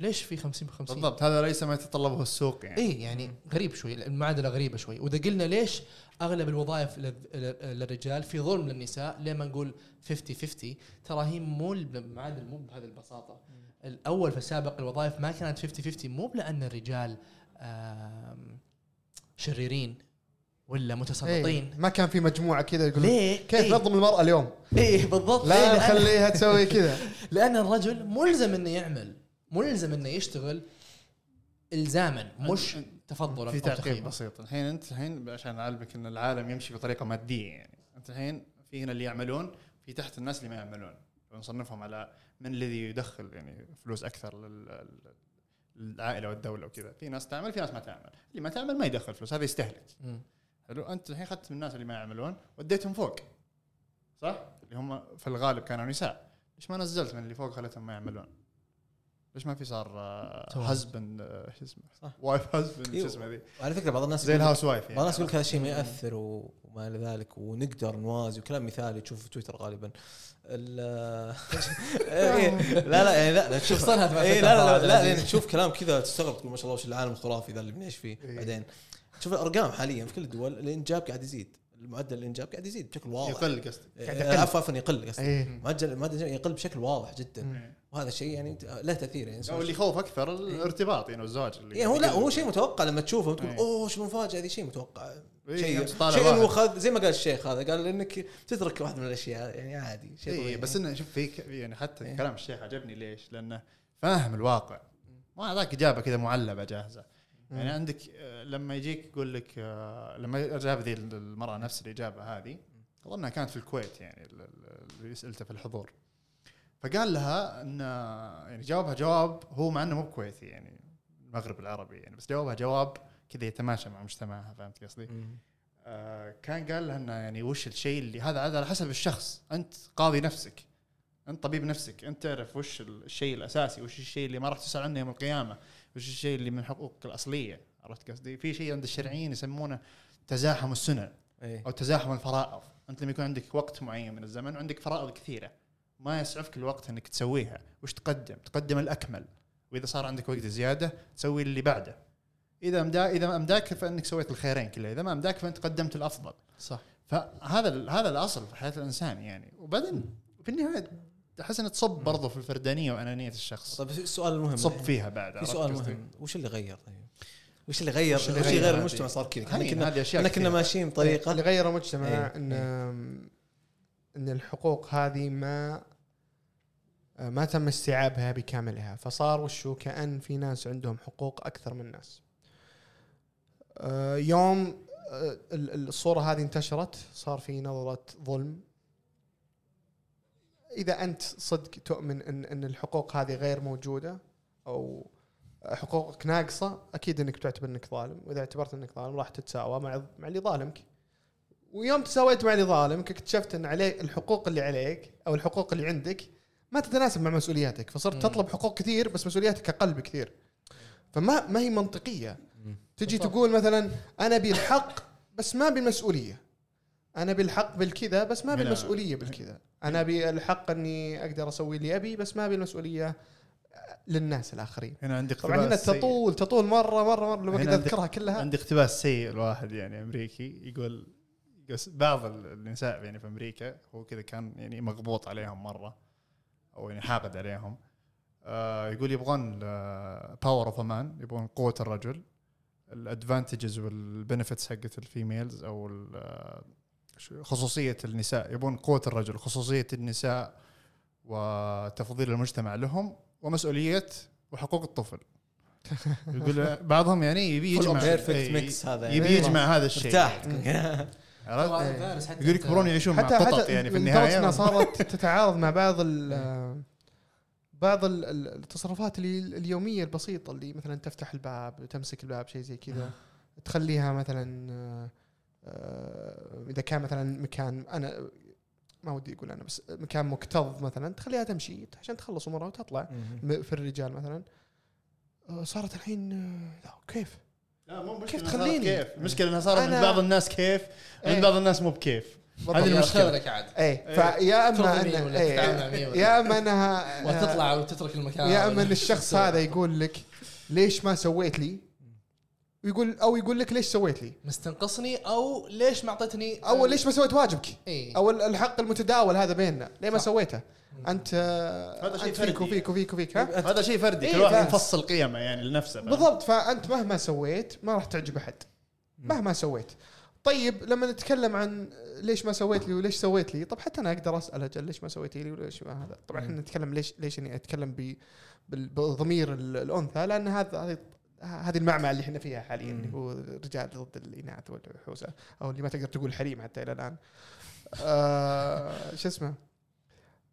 ليش في 50 ب 50 بالضبط. هذا ليس ما يتطلبه السوق يعني. اي يعني غريب شوي المعادلة غريبة شوي. وإذا قلنا ليش أغلب الوظائف لل- لل- للرجال في ظلم للنساء ليه ما نقول 50 50 ترى هي مو المعادله مو بهذه البساطة. الأول في السابق الوظائف ما كانت 50 50 مو لأن الرجال شريرين ولا إيه، متسلطين ما كان في مجموعة كذا يقولون ليه؟ كيف إيه. نظم المرأة اليوم؟ إيه بالضبط لا؟ لأن- نخليها تسوي كذا لأن الرجل ملزم إنه يعمل ملزم إنه يشتغل الزاما مش تفضلا في تعقيب. بسيط الحين أنت الحين عشان أعلمك إن العالم يمشي بطريقة مادية يعني أنت الحين في هنا اللي يعملون في تحت الناس اللي ما يعملون نصنفهم على من الذي يدخل يعني فلوس أكثر للعائله والدولة وكذا. في ناس تعمل في ناس ما تعمل. اللي ما تعمل ما يدخل فلوس هذا يستهلك. حلو؟ أنت الحين أخذت من الناس اللي ما يعملون وديتهم فوق. صح؟ اللي هم في الغالب كانوا نساء. ليش ما نزلت من اللي فوق خليتهم ما يعملون؟ ليش ما في صار توازن. husband شو اسمه صح. wife husband شو. اسمه ذي وعلى فكرة بعض الناس زي ال housewife بعض الناس يقول لك هذا الشيء ما يأثر و- وما إلى ذلك ونقدر نوازي وكلام مثالي تشوفه في تويتر غالبا ال- إيه، لا لا يعني لا لا تشوف إيه، تويتر لا لا هذا لا. يعني تشوف كلام كذا تستغرب تقول ما شاء الله وش العالم الخرافي ذا اللي بنعيش فيه إيه. بعدين تشوف الأرقام حاليا في كل الدول الإنجاب قاعد يزيد المعدل الإنجاب قاعد يزيد بشكل واضح يقل قصدي قاعد إيه، يقل. عفوا عفوا يقل قصدي إيه معدل المعدل يقل بشكل واضح جدا مم. وهذا الشيء يعني له تأثير يعني اللي يخوف أكثر الارتباط يعني والزواج اللي يعني هو لا هو شيء متوقع لما تشوفه وتقول إيه. أوه شنو مفاجأة هذه شيء متوقع إيه، شيء شيء. مخذ زي ما قال الشيخ هذا قال إنك تترك واحد من الأشياء يعني عادي شيء اي طبيعي. بس إنه شوف في ك- يعني حتى إيه. كلام الشيخ عجبني ليش؟ لأنه فاهم الواقع ما ذاك إجابة كذا معلبة جاهزة يعني عندك آه، لما يجيك يقول لك آه، لما جاب ذي المرأة نفس الاجابه هذه أظنها كانت في الكويت يعني ال- ال- اللي سألته في الحضور. فقال لها إن يعني جاوبها جواب هو مع إنه مو كويتي يعني المغرب العربي يعني بس جاوبها جواب كذا يتماشى مع مجتمعها فهمت قصدي؟ آه، كان قال لها إنه يعني وش الشيء اللي هذا هذا على حسب الشخص أنت قاضي نفسك أنت طبيب نفسك أنت تعرف وش الشيء الأساسي وش الشيء اللي ما راح تسأل عنه يوم القيامة. وش الشيء اللي من حقوقك الأصلية؟ عرفت قصدي في شيء عند الشرعيين يسمونه تزاحم السنن إيه. أو تزاحم الفرائض. أنت لما يكون عندك وقت معين من الزمن وعندك فرائض كثيرة ما يسعفك الوقت إنك تسويها. وش تقدم؟ تقدم الأكمل. وإذا صار عندك وقت زيادة تسوي اللي بعده. إذا امدا إذا أمداك فإنك سويت الخيرين كلها إذا ما أمداك فأنت قدمت الأفضل. صح. فهذا هذا الأصل في حياة الإنسان يعني. وبعدين في النهاية أحس انها تصب برضو في الفردانية وأنانية الشخص. طيب السؤال المهم تصب. فيها بعد في سؤال؟ مهم. وش اللي غير؟ طيب؟ وش اللي غير؟ وش اللي غير؟ غير؟ المجتمع؟ صار كذا. إحنا كنا هذه أشياء إحنا كنا. ماشيين بطريقة. اللي غير المجتمع إيه، إن إن الحقوق هذه ما ما تم استيعابها بكاملها. فصار وشو؟ كأن في ناس عندهم حقوق أكثر من ناس. آه، يوم آه، ال- الصورة هذه انتشرت صار في نظرة ظلم. إذا أنت صدق تؤمن أن أن الحقوق هذه غير موجودة أو حقوقك ناقصة أكيد أنك تعتبر أنك ظالم وإذا اعتبرت أنك ظالم راح تتساوى مع مع اللي ظالمك ويوم تساويت مع اللي ظالمك اكتشفت إن عليك الحقوق اللي عليك أو الحقوق اللي عندك ما تتناسب مع مسؤولياتك فصرت. تطلب حقوق كثير بس مسؤولياتك أقل بكثير فما ما هي منطقية. تجي. تقول مثلا أنا أبي الحق بس ما ابي المسؤوليه أنا بالحق بالكذا بس ما بالمسؤولية بالكذا. أنا ابي الحق أني أقدر أسوي اللي أبي بس ما ابي المسؤوليه للناس الآخرين. هنا عندي طبعا هنا اقتباس سيء. تطول تطول مرة مرة مرة أقدر عندي- أذكرها كلها. عندي اقتباس سيء الواحد يعني أمريكي يقول بعض النساء يعني في أمريكا هو كذا كان يعني مغبوط عليهم مرة أو يعني حاقد عليهم. آه يقول يبغون power of man يبغون قوة الرجل. ال advantages وال benefits حقت ال females أو خصوصية النساء يبغون قوة الرجل خصوصية النساء وتفضيل المجتمع لهم ومسؤولية وحقوق الطفل. يقول بعضهم يعني يبي يجمع perfect إيه، mix هذا يعني. يبي يجمع هذا الشيء. إيه. فارس حتى يقول يكبرون يعيشون مع حتى يعني في النهاية. صارت تتعارض مع بعض ال- بعض ال- ال- التصرفات اللي اليومية البسيطة اللي مثلا تفتح الباب تمسك الباب شيء زي كذا تخليها مثلا آه، إذا كان مثلا مكان أنا ما ودي أقول أنا بس مكان مكتظ مثلا تخليها تمشي عشان تخلص امورها وتطلع في الرجال مثلا. آه، صارت الحين آه، لا كيف؟ لا مو كيف مشكلة تخليني؟ كيف؟ المشكلة إنها صارت من بعض الناس كيف؟ إيه. من بعض الناس مو بكيف. هذه يا المشكلة. خيرك عاد إيه فيا أما إيه، يا أما انها وتطلع وتترك المكان. يا أما إن الشخص هذا يقول لك ليش ما سويت لي؟ ويقول أو يقول لك ليش سويت لي؟ مستنقصني أو ليش ما أعطيتني أو ليش ما سويت واجبك؟ اي أو الحق المتداول هذا بيننا. ليه ما صح. سويته؟ انت هذا شيء أنت فيك فردي. وفيك وفيك وفيك ها؟ هذا شيء فردي. إيه، كل واحد. يفصل قيمة يعني لنفسه؟ بالضبط. فأنت مهما سويت ما راح تعجب أحد. مهما سويت. طيب لما نتكلم عن ليش ما سويت لي وليش سويت لي طب حتى أنا أقدر أسأل أجل ليش ما سويت لي وليش ما هذا. طبعا إحنا نتكلم ليش ليش إني أتكلم ب بضمير ال- الأنثى لأن هذا هذه هذه المعمعة اللي إحنا فيها حاليا. اللي هو الرجال ضد الإناث والحوسة أو اللي ما تقدر تقول حريم حتى إلى الآن. آه شو اسمه؟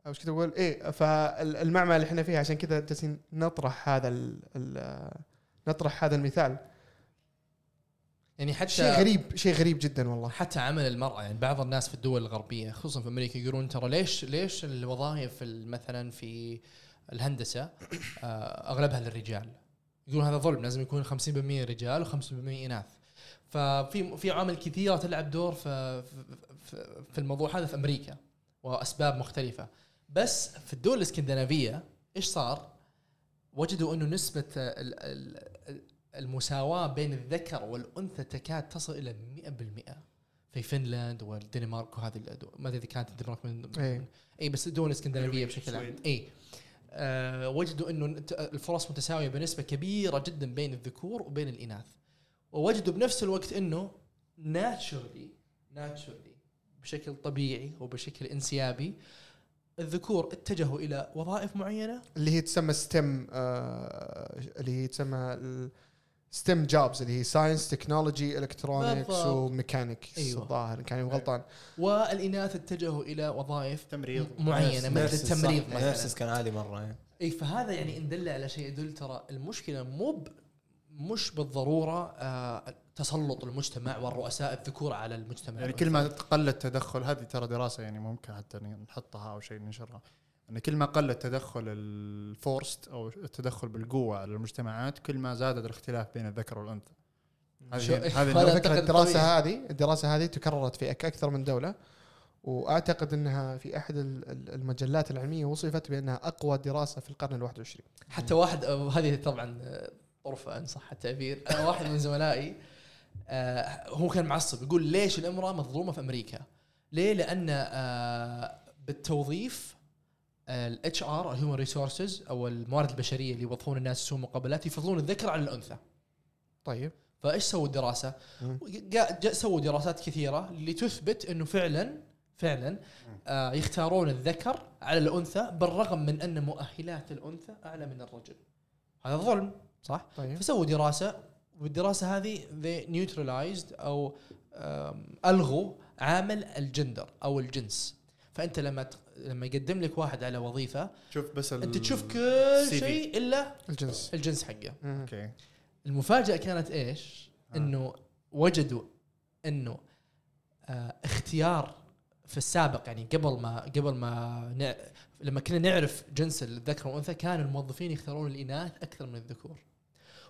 وش كنت أقول؟ إيه فالمعمعة اللي إحنا فيها عشان كذا جالسين نطرح هذا ال ال نطرح هذا المثال. يعني حتى شيء غريب. شيء غريب جدا والله. حتى عمل المرأة يعني بعض الناس في الدول الغربية خصوصا في أمريكا يقولون ترى ليش ليش الوظائف ال- مثلا في الهندسة آه، أغلبها للرجال؟ يقولون هذا ظلم لازم يكون 50% رجال و50% إناث ففي في عوامل كثيرة تلعب دور في في- في الموضوع هذا في أمريكا وأسباب مختلفة بس في الدول الإسكندنافية إيش صار؟ وجدوا أنه نسبة ال- ال- المساواة بين الذكر والأنثى تكاد تصل إلى 100% في فنلاند والدنمارك وهذه الدول ما أدري إذا كانت الدنمارك من إيه. اي بس الدول الإسكندنافية نرويج، بشكل عام. اي آه وجدوا إنه الفرص متساوية بنسبة كبيرة جدا بين الذكور وبين الإناث. ووجدوا بنفس الوقت إنه naturally naturally بشكل طبيعي وبشكل انسيابي الذكور اتجهوا إلى وظائف معينة. اللي هي تسمى STEM آه اللي هي تسمى STEM jobs اللي هي science technology electronics. و mechanics أيوة. الظاهر كان غلطان والإناث اتجهوا إلى وظائف تمريض معينة مثل. التمريض مثلا nurses كان عالي مرة يعني. إي فهذا يعني ان دل على شيء يدل ترى المشكلة مو مش بالضرورة آه تسلط المجتمع والرؤساء الذكور على المجتمع يعني كل ما قل التدخل هذه ترى دراسة يعني ممكن حتى نحطها أو شيء ننشرها إن كل ما قل التدخل الفورست أو التدخل بالقوة على المجتمعات كل ما زاد الاختلاف بين الذكر والأنثى هذه هذه فكره الدراسة. هذه الدراسة هذه تكررت في أكثر من دولة وأعتقد إنها في أحد ال- ال- المجلات العلمية وصفت بأنها أقوى دراسة في القرن ال21 حتى واحد آه، هذه طبعا آه، طرفه أن صح التعبير آه، واحد من زملائي آه، هو كان معصب يقول ليش الأمرأة مظلومة في أمريكا؟ ليه؟ لأن بالتوظيف ال HR ال human resources أو الموارد البشرية اللي يوظفون الناس يسوون مقابلات يفضلون الذكر على الأنثى. طيب فإيش سووا الدراسة؟ سووا دراسات كثيرة لتثبت إنه فعلا فعلا آه يختارون الذكر على الأنثى بالرغم من أن مؤهلات الأنثى أعلى من الرجل. هذا ظلم صح؟ طيب فسووا دراسة والدراسة هذه they neutralized أو ألغوا عامل الجندر أو الجنس. فأنت لما لما يقدم لك واحد على وظيفة شوف بس ال- أنت تشوف كل. شيء إلا الجنس الجنس حقه. أوكي المفاجأة كانت إيش؟ آه. إنه وجدوا إنه آه اختيار في السابق يعني قبل ما قبل ما نع... لما كنا نعرف جنس الذكر والأنثى كان الموظفين يختارون الإناث أكثر من الذكور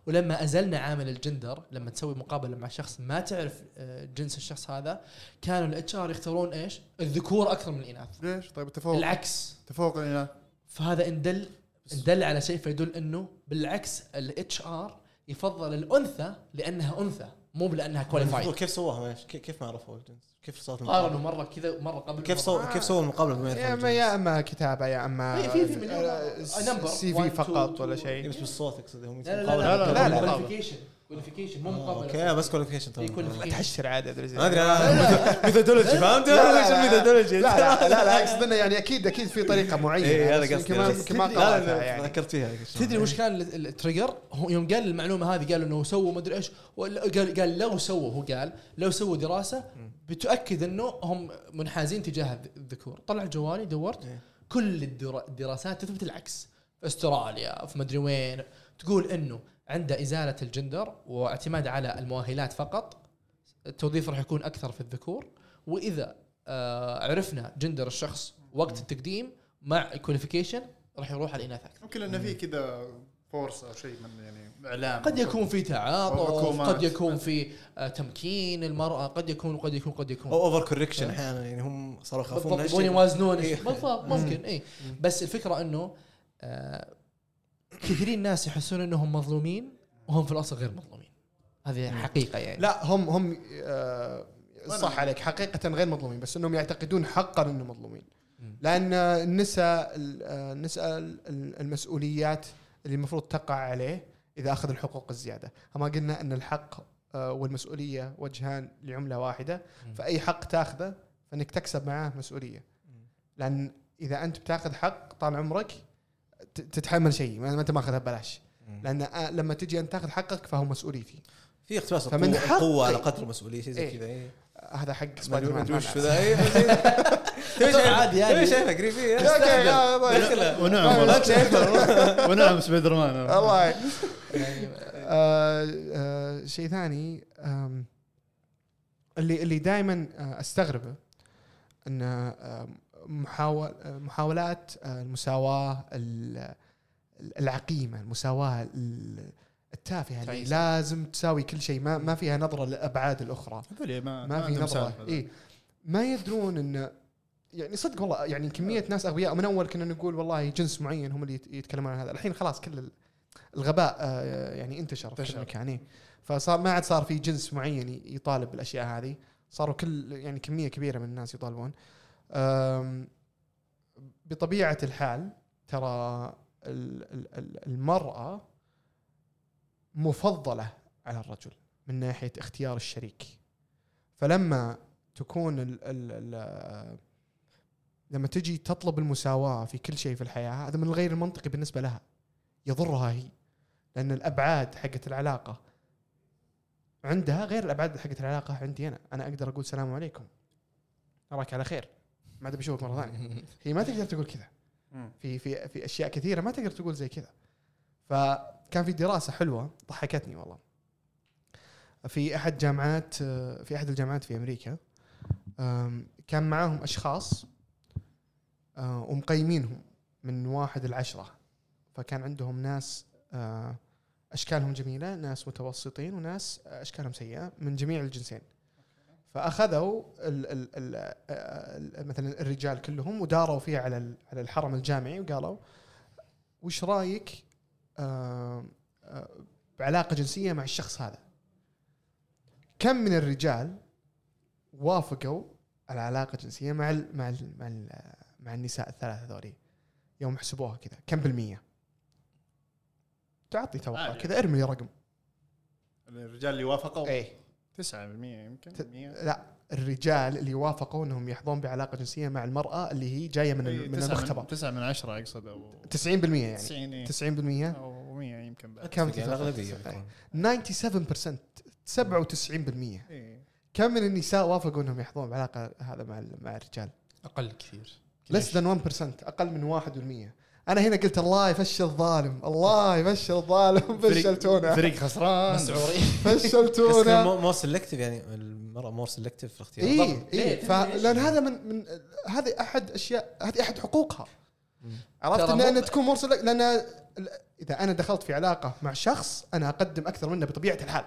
ولما أزلنا عامل الجندر لما تسوي مقابلة مع شخص ما تعرف آه، جنس الشخص هذا كانوا ال HR يختارون إيش؟ الذكور أكثر من الإناث. ليش؟ طيب التفوق. العكس. التفوق الإناث. فهذا ان دل ان دل على شيء فيدل إنه بالعكس ال HR يفضل الأنثى لأنها أنثى. مو لانها كواليفايد كيف سووها ماشي كيف- كيف ما عرفوا الجنس كيف صارت قارنوا مرة كذا ومره قبل كيف مرة. سو آه. كيف سووا المقابلة بما يا اما يا أما كتابة يا أما في- في مليون. سي في فقط. ولا شيء. بس بالصوت اقصد هم لا لا مقابلة. لا لا، لا، لا لا. كواليفيكيشن مو مقابلة أوكي بس كواليفيكيشن طبعا. تحشر عادي أدري ما أدري أنا ميثودولوجي فهمت؟ لا، لا، وش لا. الميثودولوجي؟ لا لا لا لا اقصد إنه يعني أكيد أكيد في طريقة معينة. بس هذا قصدي يمكن ما ما لا، يعني. ذكرت فيها تدري وش كان ال- trigger؟ هو يوم قال المعلومة هذه قال إنه سووا مدري إيش ولا- قال قال لو سووا هو قال لو سووا دراسة بتؤكد إنه هم منحازين تجاه الذ- الذكور، طلع جوالي دورت. كل الدرا- الدراسات تثبت العكس. في أستراليا في مدري وين تقول إنه عند إزالة الجندر واعتماد على المؤهلات فقط التوظيف راح يكون أكثر في الذكور. وإذا آه عرفنا جندر الشخص وقت التقديم مع qualification راح يروح على الإناث أكثر. ممكن لأنه في كذا force أو شيء من يعني إعلام قد يكون في تعاطف. قد يكون في آه، تمكين المرأة قد يكون قد يكون قد يكون. أو over correction أحيانا يعني هم صاروا يخافون. يبغون يوازنون. إيه. بالضبط ممكن اي بس الفكرة إنه آه كثيرين ناس يحسون إنهم مظلومين وهم في الأصل غير مظلومين. هذه حقيقة يعني. لا هم هم آه، صح عليك. حقيقة غير مظلومين بس إنهم يعتقدون حقا إنهم مظلومين. مم. لأن النساء النساء المسؤوليات اللي المفروض تقع عليه إذا أخذ الحقوق الزيادة، ما قلنا إن الحق آه، والمسؤولية وجهان لعملة واحدة،. فأي حق تأخذه فإنك تكسب معاه مسؤولية. لأن إذا أنت بتأخذ حق طال عمرك تتحمل شيء ما ما أنت ماخذها ببلاش، لأن آه، لما تجي انت تاخذ حقك فهو مسؤوليتي. في اقتباس فمن القوة على قدر المسؤولية شيء زي إيه. كذا إيه. هذا حق سبايدر مان. وش ذا. إيه، عادي، عادي. تبي شايفه قريب ونعم ونعم سبايدر مان. الله. يعني آه، آه، شيء ثاني اللي اللي دائما أستغربه إن آه، محاول آه، محاولات آه، المساواة ال- العقيمة المساواة ال- التافهة اللي. لازم تساوي كل شيء. ما ما فيها نظرة للابعاد الأخرى. ما ما في نظرة. اي ما يدرون ان يعني صدق والله يعني كمية ناس أغبياء. من أول كنا نقول والله جنس معين هم اللي يت- يتكلمون عن هذا. الحين خلاص كل ال- الغباء آه، يعني انتشر في كل. مكان إيه. فصار ما عاد صار في جنس معين يطالب بالأشياء هذه. صاروا كل يعني كمية كبيرة من الناس يطالبون. آم، بطبيعة الحال ترى ال- ال- ال- المرأة مفضلة على الرجل من ناحية اختيار الشريك. فلما تكون ال ال ال لما تجي تطلب المساواة في كل شيء في الحياة هذا من الغير المنطقي بالنسبة لها يضرها هي لأن الأبعاد حقت العلاقة عندها غير الأبعاد حقت العلاقة عندي أنا. أنا أقدر أقول السلام عليكم أراك على خير. ما ادري بشوفك مرة ثانية. هي ما تقدر تقول كذا. في في في أشياء كثيرة ما تقدر تقول زي كذا. فكان في دراسة حلوة ضحكتني والله. في أحد جامعات في أحد الجامعات في أمريكا كان معاهم أشخاص أه، ومقيمينهم من واحد لعشرة. فكان عندهم ناس أه، أشكالهم جميلة ناس متوسطين وناس أشكالهم سيئة من جميع الجنسين. فأخذوا ال ال ال ال مثلا الرجال كلهم وداروا فيها على على الحرم الجامعي وقالوا وش رأيك آه، آه، بعلاقه جنسية مع الشخص هذا؟ كم من الرجال وافقوا على علاقة جنسية مع ال مع ال مع, ال مع النساء الثلاثة هذولي يوم حسبوها كذا. كم بالمية؟ تعطي توقع عالي. كذا ارمي رقم. الرجال اللي وافقوا؟ إيه. 9% يمكن ت- 100 لا الرجال اللي وافقوا إنهم يحظون بعلاقة جنسية مع المرأة اللي هي جاية من ال- من المختبر 9 من 10 أقصد أو 90% يعني. 90 إيه. 90% أو 100 يمكن بعد. كم الأغلبية تتفق؟ 97% 97% إيه. كم من النساء وافقوا إنهم يحظون بعلاقة هذا مع ال- مع الرجال؟ أقل كثير. ليس ذان 1% أقل من 1% أنا هنا قلت الله يفشل الظالم الله يفشل الظالم فشلتونا. فريق خسران. مسعورين. فشلتونا. more selective يعني المراه more selective في الاختيار. اي. اي ليه؟ ف- لأن هذا من من هذه أحد اشياء هذه أحد حقوقها. عرفت؟ ان مو- ان تكون مور سل لأن ال- إذا أنا دخلت في علاقة مع شخص أنا أقدم أكثر منه بطبيعة الحال.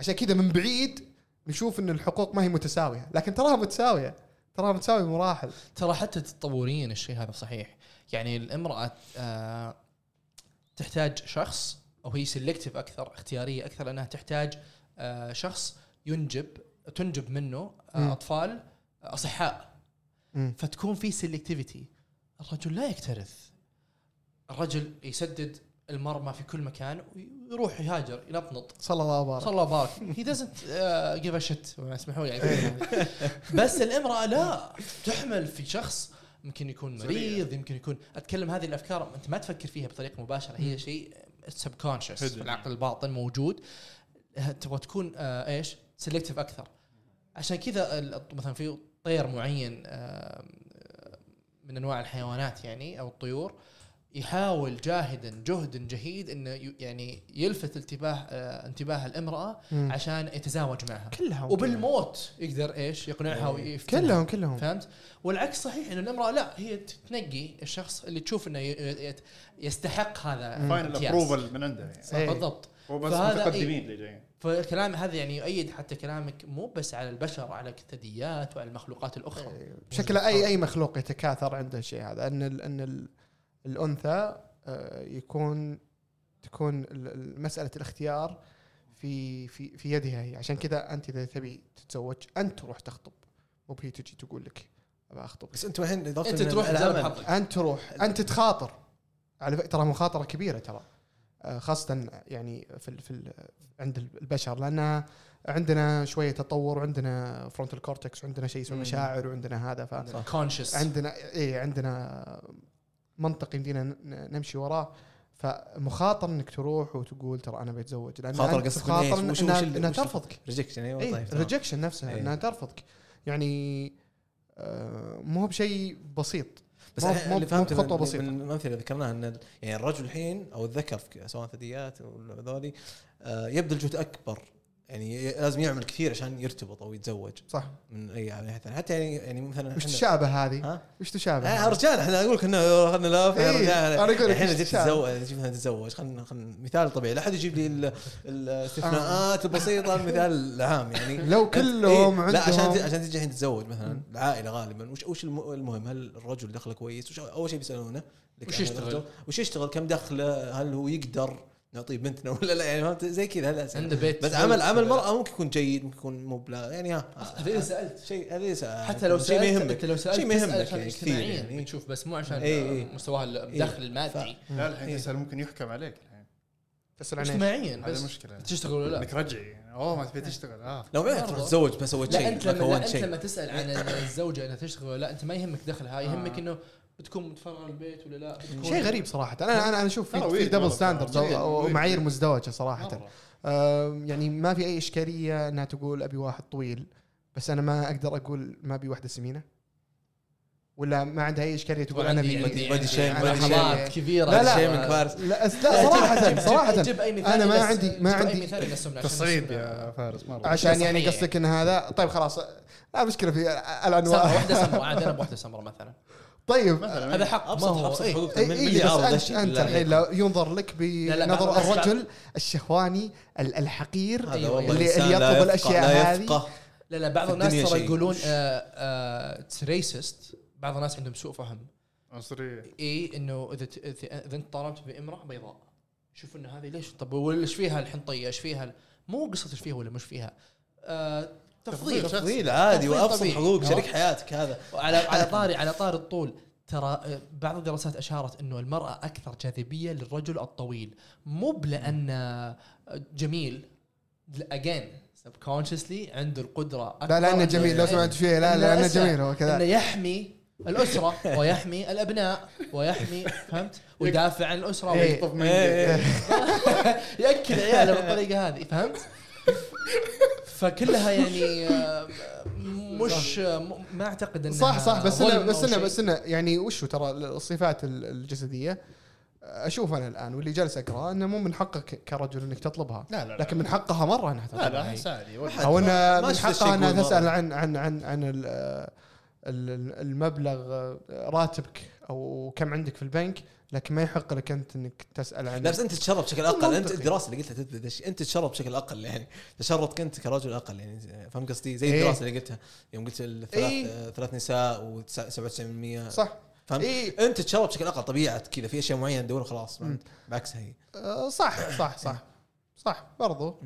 عشان كذا من بعيد نشوف إن الحقوق ما هي متساوية. لكن تراها متساوية. تراها متساوية بمراحل ترى حتى تطوريا الشيء هذا صحيح. يعني الامرأة آه تحتاج شخص أو هي selective أكثر اختيارية أكثر لأنها تحتاج آه شخص ينجب تنجب منه. آه أطفال أصحاء. فتكون في selectivity الرجل لا يكترث. الرجل يسدد المرمى في كل مكان ويروح يهاجر ينطنط. صلى الله وبارك. صلى الله بارك هي uh, give a shit. اسمحوا لي بس الامرأة لا تحمل في شخص يمكن يكون مريض يمكن يكون أتكلم هذه الأفكار أنت ما تفكر فيها بطريقة مباشرة هي شيء سبكونشس في العقل الباطن موجود. تبغى تكون آه إيش؟ سلكتيف أكثر. عشان كذا مثلا في طير معين آه من أنواع الحيوانات يعني أو الطيور يحاول جاهدا جهد جهيد إنه ي- يعني يلفت انتباه آه انتباه الامرأة مم. عشان يتزاوج معها. كلهم وبالموت يقدر إيش؟ يقنعها ويفتنها. كلهم كلهم. فهمت؟ والعكس صحيح ان الامرأة لا هي تنقي الشخص اللي تشوف إنه ي- ي- يستحق هذا final. approval من عنده يعني. صح، إيه. بالضبط. هو بس فهذا متقدمين اللي جايين. فالكلام هذا يعني يؤيد حتى كلامك مو بس على البشر على الثدييات وعلى المخلوقات الأخرى. بشكل أي أي مخلوق يتكاثر عنده الشيء هذا. أن ال أن ال الأنثى آه، يكون تكون ال- ال- مسألة الاختيار في في في يدها هي. عشان كذا أنت إذا تبي تتزوج أنت تروح تخطب. مو بهي تجي تقول لك ابى أخطب. بس أنتم الحين أنت تروح أنت تروح أنت تخاطر. على فكرة ترى مخاطرة كبيرة ترى. آه، خاصة يعني في ال في ال عند البشر. لأن عندنا شوية تطور وعندنا frontal cortex وعندنا شيء اسمه. مشاعر وعندنا هذا ف. conscious عندنا إيه عندنا منطق يمدينا نمشي وراه فمخاطر إنك تروح وتقول ترى أنا بتزوج لأن خاطر قصدك خاطر؟ إن- وش- إنها إنها ترفضك rejection أيوه إيه طيب تمام. ال rejection نفسها إيه. إنها ترفضك يعني آه، مو بشيء بسيط بس مو- اللي فهمته خطوة من, بسيطة. من الأمثلة اللي ذكرناها إن يعني الرجل الحين أو الذكر سواء ثدييات أو هذولي آه، يبذل جهد أكبر يعني لازم يعمل كثير عشان يرتبط أو يتزوج. صح. من أي ناحيه ثانية. حتى يعني يعني مثلا وش تشابه هذه؟ وش تشابه؟ آه هذه؟ رجال إحنا أقول لك انه اخذنا لاف يا إيه، رجال. أنا أقول لك الحين جيت تشابه. تتزوج جيت مثلا تتزوج خلينا خلينا مثال طبيعي. لا أحد يجيب لي ال- الاستثناءات البسيطة المثال العام يعني. لو أنت- كلهم إيه، لا عشان عندهم عشان تجي الحين تتزوج مثلا العائلة غالبا. وش وش الم- المهم؟ هل الرجل دخله كويس؟ وش أول شيء بيسألونه وش عن يشتغل؟ وش يشتغل؟ كم دخله؟ هل هو يقدر؟ نعطيه بنتنا ولا لا؟ يعني فهمت؟ زي كذا هذا أسئلة. عنده بيت بس عمل عمل المراه ممكن يكون جيد ممكن يكون مو بلا يعني ها. هذا إذا سألت. شيء هذا يسأل- حتى لو شيء سألت ما يهمك لو سألت شيء ما يهمك يعني كثير اجتماعيا يعني. بتشوف بس مو عشان إيه، إيه. مستواه الدخل المادي. لا الحين إيه. تسال ممكن يحكم عليك الحين. تسأل عن؟ اجتماعيا بس. مشكلة. تشتغل ولا لا؟ انك رجعي. اوه ما تبي تشتغل. آه. لو ما تروح. تتزوج ما سويت لا شيء أنت ما لما لا أنت شيء. لما تسأل عن الزوجة إنها تشتغل ولا لا أنت ما يهمك دخلها يهمك آه. إنه بتكون متفرغة البيت ولا لا؟ بتكون شيء غريب صراحة. أنا أنا أنا أشوف في, دبل ستاندرد ومعايير. مزدوجة صراحة. آه، يعني ما في أي إشكالية إنها تقول أبي واحد طويل بس أنا ما أقدر أقول ما أبي واحدة سمينة. ولا ما عندها أي إشكالية تقول أنا ابي بادي شيم، حمار. لحظات كبيرة لا، لا. شيء من فارس. لا لا صراحة صراحة. أنا ما عندي- ما عندي تصعيد. يا فارس مرة. عشان يعني. قصدك إن هذا طيب خلاص. لا مشكلة في الانواع واحدة سمراء عاد أنا بواحدة سمراء مثلا. طيب هذا حق أبسط ما هو ابسط إيه. حقوق يعارض أنت أنت الحين. لو ينظر لك بنظر الرجل الشهواني ال- الحقير أيوة، والله اللي- اللي لا يطلب لا هذه. لا لا بعض الناس ترى. يقولون؟ اتس ريسست بعض الناس عندهم سوء فهم عنصريه إي إنه إذا ت- إذا إذا انت طالبت بإمرأة بيضاء شوف إنه هذه ليش طب ولا إيش فيها الحنطية إيش فيها مو قصة إيش فيها ولا مش فيها آه تفضيل تفضيل. تفضيل عادي وأبسط. حقوق آه. شريك حياتك هذا وعلى على طاري على طاري الطول ترى آه، بعض الدراسات أشارت إنه المرأة أكثر جاذبية للرجل الطويل مو لأن آه، جميل اجين سبكونشسلي عنده القدرة لا لأنه جميل لو سمعت فيه لا لأنه. جميل هو إنه كذا يحمي الأسرة ويحمي الأبناء ويحمي فهمت ويدافع عن الأسرة إيه. من إيه. يأكل عياله بالطريقة هذه فهمت؟ فكلها يعني آه، مش آه، ما أعتقد إنها صح صح بس انه بس انه. بس إنه يعني وشو ترى الصفات ال- الجسدية أشوف أنا الآن واللي جالس أقرأ إنه مو من حقك كرجل إنك تطلبها لا لا لا. لكن من حقها مرة إنها لا لا تطلبها عادي ولا- أو إنه ما من حقها إنها تسأل. عن عن عن عن ال- ال- المبلغ راتبك أو كم عندك في البنك لكن ما يحق لك أنت إنك تسأل عن لا بس أنت تشرب بشكل أقل. أنت. الدراسة اللي قلتها تثبت أنت تشرب بشكل أقل يعني. تشربت أنت كرجل أقل يعني. فاهم قصدي؟ زي إيه. الدراسة اللي قلتها. يوم قلت الثلاث إيه. ثلاث نساء و97% صح. فهمت؟ اي أنت تشرب بشكل أقل طبيعة كذا. في أشياء معينة تدور خلاص بعكسها هي. آه، صح صح صح. صح برضو.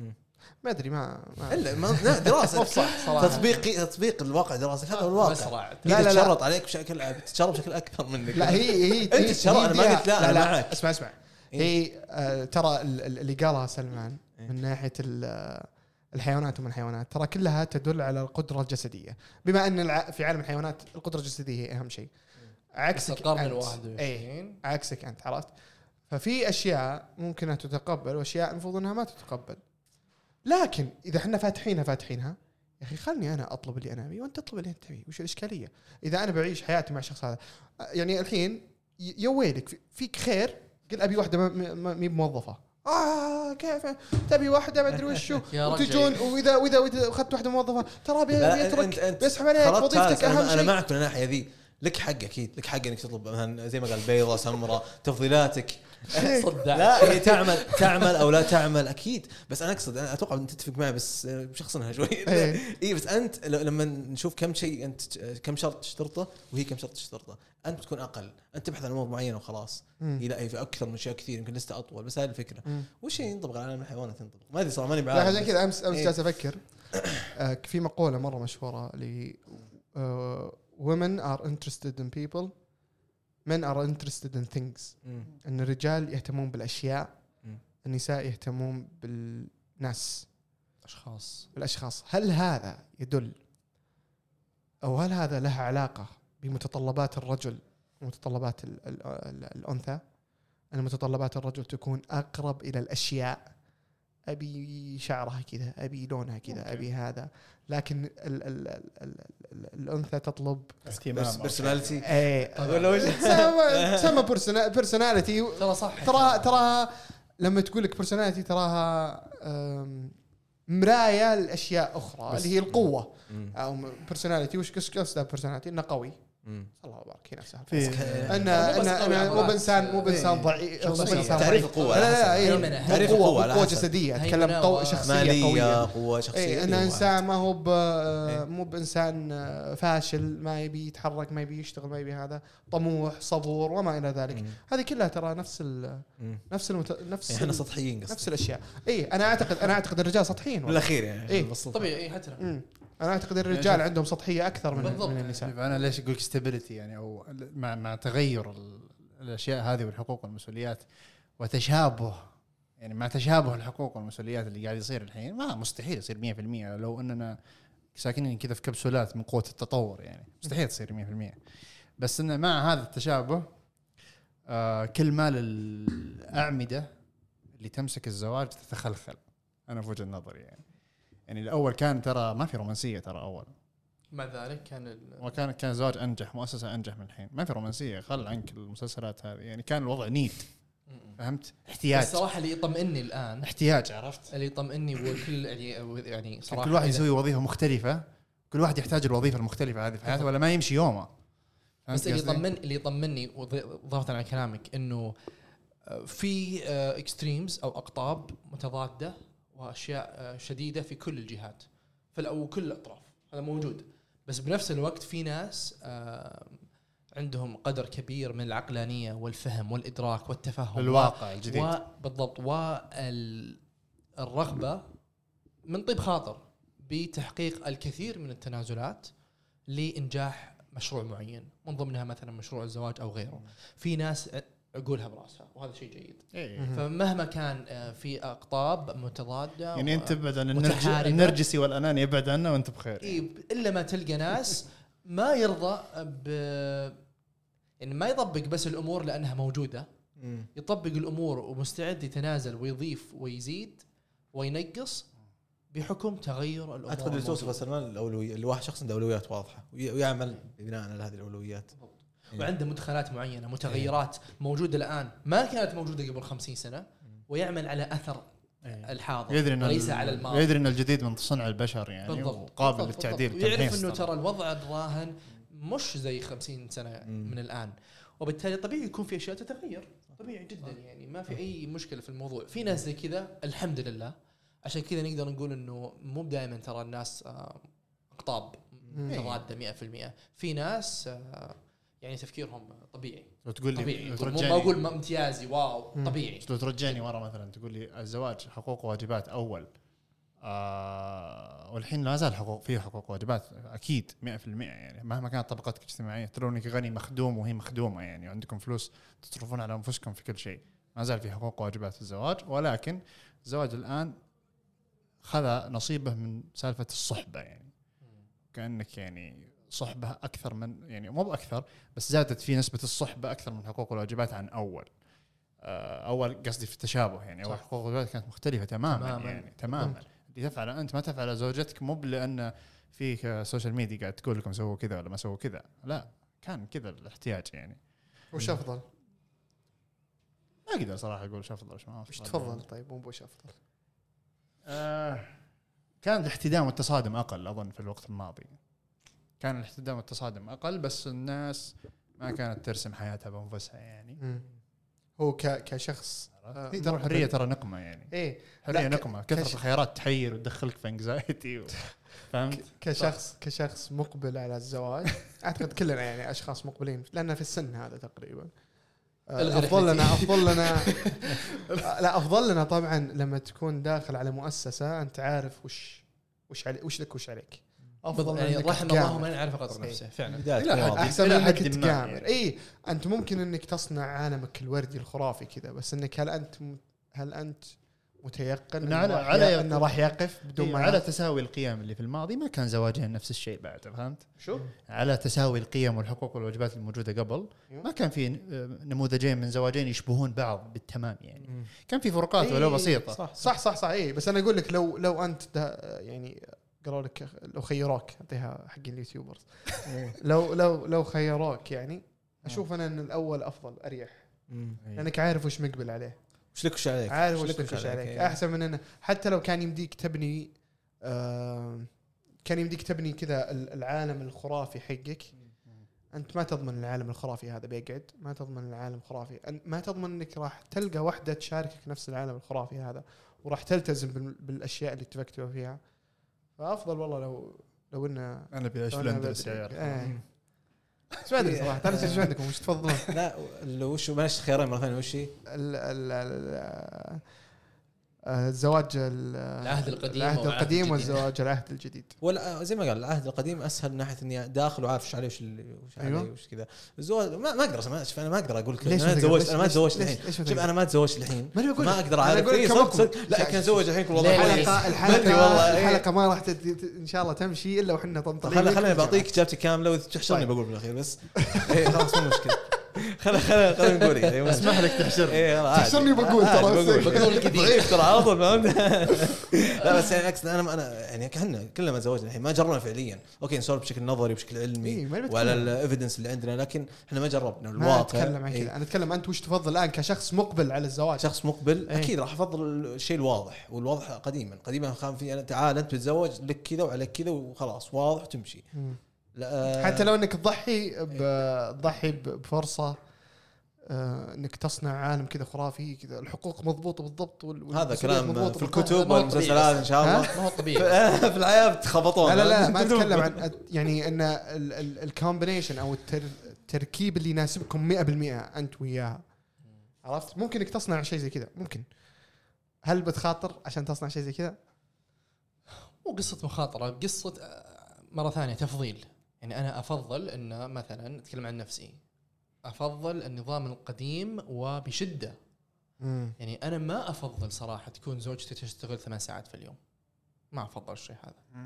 ما أدري ما, ما إلا ما لا، دراسة. صح صراحة. تطبيق تطبيق الواقع دراسي هذا الواقع. لا، لا لا، لا لا. تشرط عليك بشكل تشرب بشكل أكثر منك. لا هي هي تشرب، هي أنا ما قلت لا، أنا معك. اسمع اسمع. إيه. هي آه، ترى ال- ال- اللي قالها سلمان إيه. من ناحية ال- الحيوانات ومن الحيوانات ترى كلها تدل على القدرة الجسدية. بما أن في عالم الحيوانات القدرة الجسدية هي أهم شيء. عكسك القرن. الواحد اي وعشرين عكسك أنت عرفت؟ ففي أشياء ممكن انها تتقبل وأشياء المفروض أنها ما تتقبل. لكن إذا إحنا فاتحينها فاتحينها يا أخي خلني أنا أطلب اللي أنا أبيه وأنت تطلب اللي أنت تبيه وش الإشكالية؟ إذا أنا بعيش حياتي مع الشخص هذا يعني الحين يا ويلك في- فيك خير؟ قل أبي واحدة مي موظفة. آه كيف؟ تبي واحدة ما أدري وشو. وتجون وإذا وإذا وإذا أخذت واحدة موظفة ترى أنت بيسحب عليك وظيفتك أهم أنا أنا شيء. معك من الناحية ذي. لك حق أكيد لك حق إنك تطلب مثلا زي ما قال بيضة سمراء تفضيلاتك. صدع لا هي تعمل تعمل أو لا تعمل أكيد. بس أنا أقصد أنا أتوقع أنت تتفق معي بس آه، بشخصنها شوي. إيه. اي بس أنت ل- لما نشوف كم شيء أنت كم شرط تشترطه وهي كم شرط تشترطه. أنت بتكون أقل. أنت تبحث عن أمور معينة وخلاص. هي لا هي في أكثر من اشياء كثير يمكن لسه أطول بس هذه الفكرة. وش ينطبق على عالم الحيوانات ينطبق؟ ما أدري صراحة ماني لا بعارف عشان كذا أمس أمس إيه. جالس أفكر. آه، في مقولة مرة مشهورة اللي آه، women are interested in people. Men are interested in things مم. إن الرجال يهتمون بالأشياء مم. النساء يهتمون بالناس أشخاص بالأشخاص هل هذا يدل أو هل هذا له علاقة بمتطلبات الرجل ومتطلبات ال ال ال الأنثى أن متطلبات الرجل تكون أقرب إلى الأشياء أبي شعرها كذا أبي لونها كذا أبي هذا. لكن ال ال ال ال ال الأنثى تطلب بس personality إيه. وش؟ تسمى personality ترى صح تراها تراها لما تقول لك بيرسوناليتي تراها مراية لأشياء أخرى اللي هي القوة. أو بيرسوناليتي وش قص- قصده بيرسوناليتي إنه قوي. الله يبارك هي نفسها في ان ان مو. بانسان مو بانسان إيه. ضعيف مو تعريف. القوة لا لا لا. إيه، تعريف قوه قوة. جسدية أتكلم و- شخصية مالية قوية قوة شخصية اي ان قوة. إنسان ما هو ب- إيه. مو بإنسان آه، فاشل ما يبي يتحرك ما يبي يشتغل ما يبي هذا طموح صبور وما إلى ذلك. هذه كلها ترى نفس ال. نفس المت... نفس إحنا سطحيين نفس الأشياء اي أنا اعتقد أنا أعتقد الرجال سطحيين. بالأخير يعني إيه. بالصدفة. طبيعي حتى أنا أعتقد الرجال شوف. عندهم سطحية أكثر من, بالضبط. من النساء. أنا ليش أقول ستابيليتي يعني أو مع مع تغير ال- الأشياء هذه والحقوق والمسؤوليات وتشابه يعني مع تشابه الحقوق والمسؤوليات اللي قاعد يصير الحين ما مستحيل يصير 100% لو أننا ساكنين كذا في كبسولات من قوة التطور يعني مستحيل تصير 100% بس انه مع هذا التشابه آه كل ما الأعمدة اللي تمسك الزواج تتخلخل. أنا في وجهة نظري يعني. يعني الأول كان ترى ما في رومانسية ترى أول. مع ذلك كان ال- وكان كان زواج أنجح مؤسسة أنجح من الحين. ما في رومانسية خل عنك المسلسلات هذه. يعني كان الوضع نيد فهمت؟ احتياج. الصراحه اللي يطمئني الآن احتياج عرفت؟ اللي يطمئني وكل يعني يعني صراحة كل واحد يسوي وظيفة مختلفة. كل واحد يحتاج الوظيفة المختلفة هذه في حياته ولا ما يمشي يومه. بس اللي؟ يطمن اللي يطمني اضافه على كلامك إنه آه، في اكستريمز أو أقطاب متضادة وأشياء آه، شديدة في كل الجهات في الأ- وكل الأطراف. هذا موجود. بس بنفس الوقت في ناس عندهم قدر كبير من العقلانية والفهم والإدراك والتفهم الواقع الجديد. بالضبط. والرغبه من طيب خاطر بتحقيق الكثير من التنازلات لإنجاح مشروع معين من ضمنها مثلا مشروع الزواج أو غيره. في ناس عقولها براسها وهذا شيء جيد إيه. فمهما كان آه، في أقطاب متضادة يعني أنت ابعد عن. النرجسي والأناني ابعد عنه وأنت بخير إيه إلا ما تلقى ناس ما يرضى ب يعني ما يطبق بس الأمور لأنها موجودة. يطبق الأمور ومستعد يتنازل ويضيف ويزيد وينقص بحكم تغير الأمور أعتقد اللي توصفه. سلمان الأولوية اللي واحد شخص عنده أولويات واضحة وي- ويعمل بناء على هذه الأولويات وعنده مدخلات معينة متغيرات موجودة الآن ما كانت موجودة قبل 50 سنة ويعمل على أثر إيه. الحاضر يدري إن وليس على الماضي يدري إن الجديد من صنع البشر يعني بالضبط وقابل بالضبط، للتعديل. ويعرف إنه. ترى الوضع الراهن مش زي 50 سنة. من الآن وبالتالي طبيعي يكون في أشياء تتغير طبيعي جدا يعني ما في أي مشكلة في الموضوع في ناس زي كذا الحمد لله عشان كذا نقدر نقول إنه مو دائما ترى الناس آه، اقطاب. متضادة 100% في ناس آه، يعني تفكيرهم طبيعي. لو تقول لي طبيعي. ترجعني- ما أقول امتيازي واو مم. طبيعي. لو ترجعني ورا مثلا تقول لي الزواج حقوق وواجبات أول. آه والحين لا زال حقوق فيه حقوق وواجبات أكيد 100% يعني. مهما كانت طبقتك الاجتماعية ترى انك غني مخدوم وهي مخدومة يعني عندكم فلوس تصرفون على أنفسكم في كل شيء. ما زال في حقوق وواجبات في الزواج ولكن الزواج الآن خذ نصيبه من سالفة الصحبة يعني. كأنك يعني صحبه أكثر من يعني مو بأكثر بس زادت في نسبة الصحبة أكثر من حقوق والواجبات عن أول آه، أول قصدي في التشابه يعني أول. حقوق والواجبات كانت مختلفة تماما, تماماً. يعني تماما اللي تفعله أنت ما تفعله زوجتك مو لأن في social media قاعد تقول لكم سووا كذا ولا ما سووا كذا لا كان كذا الاحتياج يعني وش أفضل؟ ما أقدر صراحة أقول شو أفضل شو ما وش أفضل. تفضل طيب مو وش أفضل؟ آه كان الاحتدام والتصادم أقل أظن في الوقت الماضي كان الاحتدام والتصادم أقل بس الناس ما كانت ترسم حياتها بأنفسها يعني مم. هو ك كشخص آه، ترى. الحريه ترى نقمة يعني إيه حرية نقمة كثرة كش- الخيارات تحير وتدخلك في انكزايتي فهمت؟ كشخص كشخص مقبل على الزواج أعتقد كلنا يعني أشخاص مقبلين لأن في السن هذا تقريبا آه، أفضل. لنا أفضل لنا لا أفضل لنا طبعا لما تكون داخل على مؤسسة أنت عارف وش وش علي وش لك وش عليك أفضل يعني رحم الله. من يعرف قدر. نفسه فعلا واضح. أحسن أنك ما تقامر. اي أنت ممكن أنك تصنع عالمك الوردي الخرافي كذا بس أنك هل أنت هل أنت متيقن انه على- راح على. أنه راح يقف بدون إيه، ما على؟ تساوي القيم اللي في الماضي ما كان زواجين نفس الشيء بعد فهمت؟ شو؟ على تساوي القيم والحقوق والواجبات الموجودة قبل أيوه. ما كان في آه، نموذجين من زواجين يشبهون بعض بالتمام يعني كان في فروقات ولو إيه، بسيطة صح صح صح صح اي بس أنا أقول لك لو لو أنت ده يعني قالوا لك لو خيروك أعطيها حق اليوتيوبرز. لو لو لو خيروك يعني أشوف أنا ان الأول أفضل أريح. مم. لأنك عارف وش مقبل عليه. وش لك وش عليك؟ عارف وش لك وش عليك؟ إيه. أحسن من إنه حتى لو كان يمديك تبني آه كان يمديك تبني كذا ال- العالم الخرافي حقك. أنت ما تضمن العالم الخرافي هذا بيقعد. ما تضمن العالم الخرافي. ما تضمن إنك راح تلقى واحدة تشاركك نفس العالم الخرافي هذا. وراح تلتزم بال- بالأشياء اللي اتفقتوا فيها. فأفضل والله لو لو إنه أنا أبي أعيش يا بدري. عيال إيه. إيش ما أدري صراحة أنا إيش عندكم وش تفضلون؟ لا وش معلش خيارين مره ثانية وش هي؟ آه، الزواج ال- العهد القديم العهد القديم. والزواج العهد الجديد ولا زي ما قال العهد القديم أسهل من ناحية إني داخل وعارف إيش علي وش وش أيوة. وش كذا الزواج ما, ما أقدر ما شوف أنا ما أقدر أقول لك ليش أنا؟ تزوجت أنا ما تزوجت الحين شوف؟ أنا ما تزوجت الحين ما. أقدر اعرف إيه، لا كان أتزوج الحين والله الحلقة الحلقة إيه. الحلقة ما راح إن شاء الله تمشي إلا وحنا خلي خليني بعطيك إجابتي كاملة وتحشرني طيب. بقول بالأخير بس إيه خلاص مو مشكلة خلينا خلينا خلينا نقول يعني اسمح لك تحشرني عادي. تحشرني بقول ترى. بقول. ضعيف ترى على طول فهمت لا بس يعني اقصد أنا أنا يعني كنا كلنا ما تزوجنا الحين ما جربنا فعليا okay نسولف بشكل نظري بشكل إيه، علمي ما نبي وعلى. ال evidence اللي عندنا لكن إحنا ما جربنا ما الواقع اتكلم عن إيه. كذا أنا أتكلم أنت وش تفضل الآن كشخص مقبل على الزواج شخص مقبل إيه. أكيد راح أفضل الشيء الواضح والواضح قديما قديما كان في أنا تعال أنت بتتزوج لك كذا وعليك كذا وخلاص واضح وتمشي مم. لا حتى لو إنك تضحي تضحي بفرصة آه، إنك تصنع عالم كذا خرافي كذا الحقوق مضبوطه بالضبط وال- هذا كلام في. الكتب ما هو طبيعي. والمسلسلات. إن شاء الله. ما هو طبيعي. في الحياة بتخبطون لا لا لا ما أتكلم عن يعني إن الكومبينيشن أو التر- التركيب اللي يناسبكم 100% أنت وياها. عرفت؟ ممكن إنك تصنع شيء زي كذا ممكن. هل بتخاطر عشان تصنع شيء زي كذا؟ مو قصة مخاطرة قصة آه، مرة ثانية تفضيل. يعني أنا أفضل أن مثلا أتكلم عن نفسي. أفضل النظام القديم وبشدة. يعني أنا ما أفضل صراحة تكون زوجتي تشتغل ثمان ساعات في اليوم. ما أفضل الشيء هذا.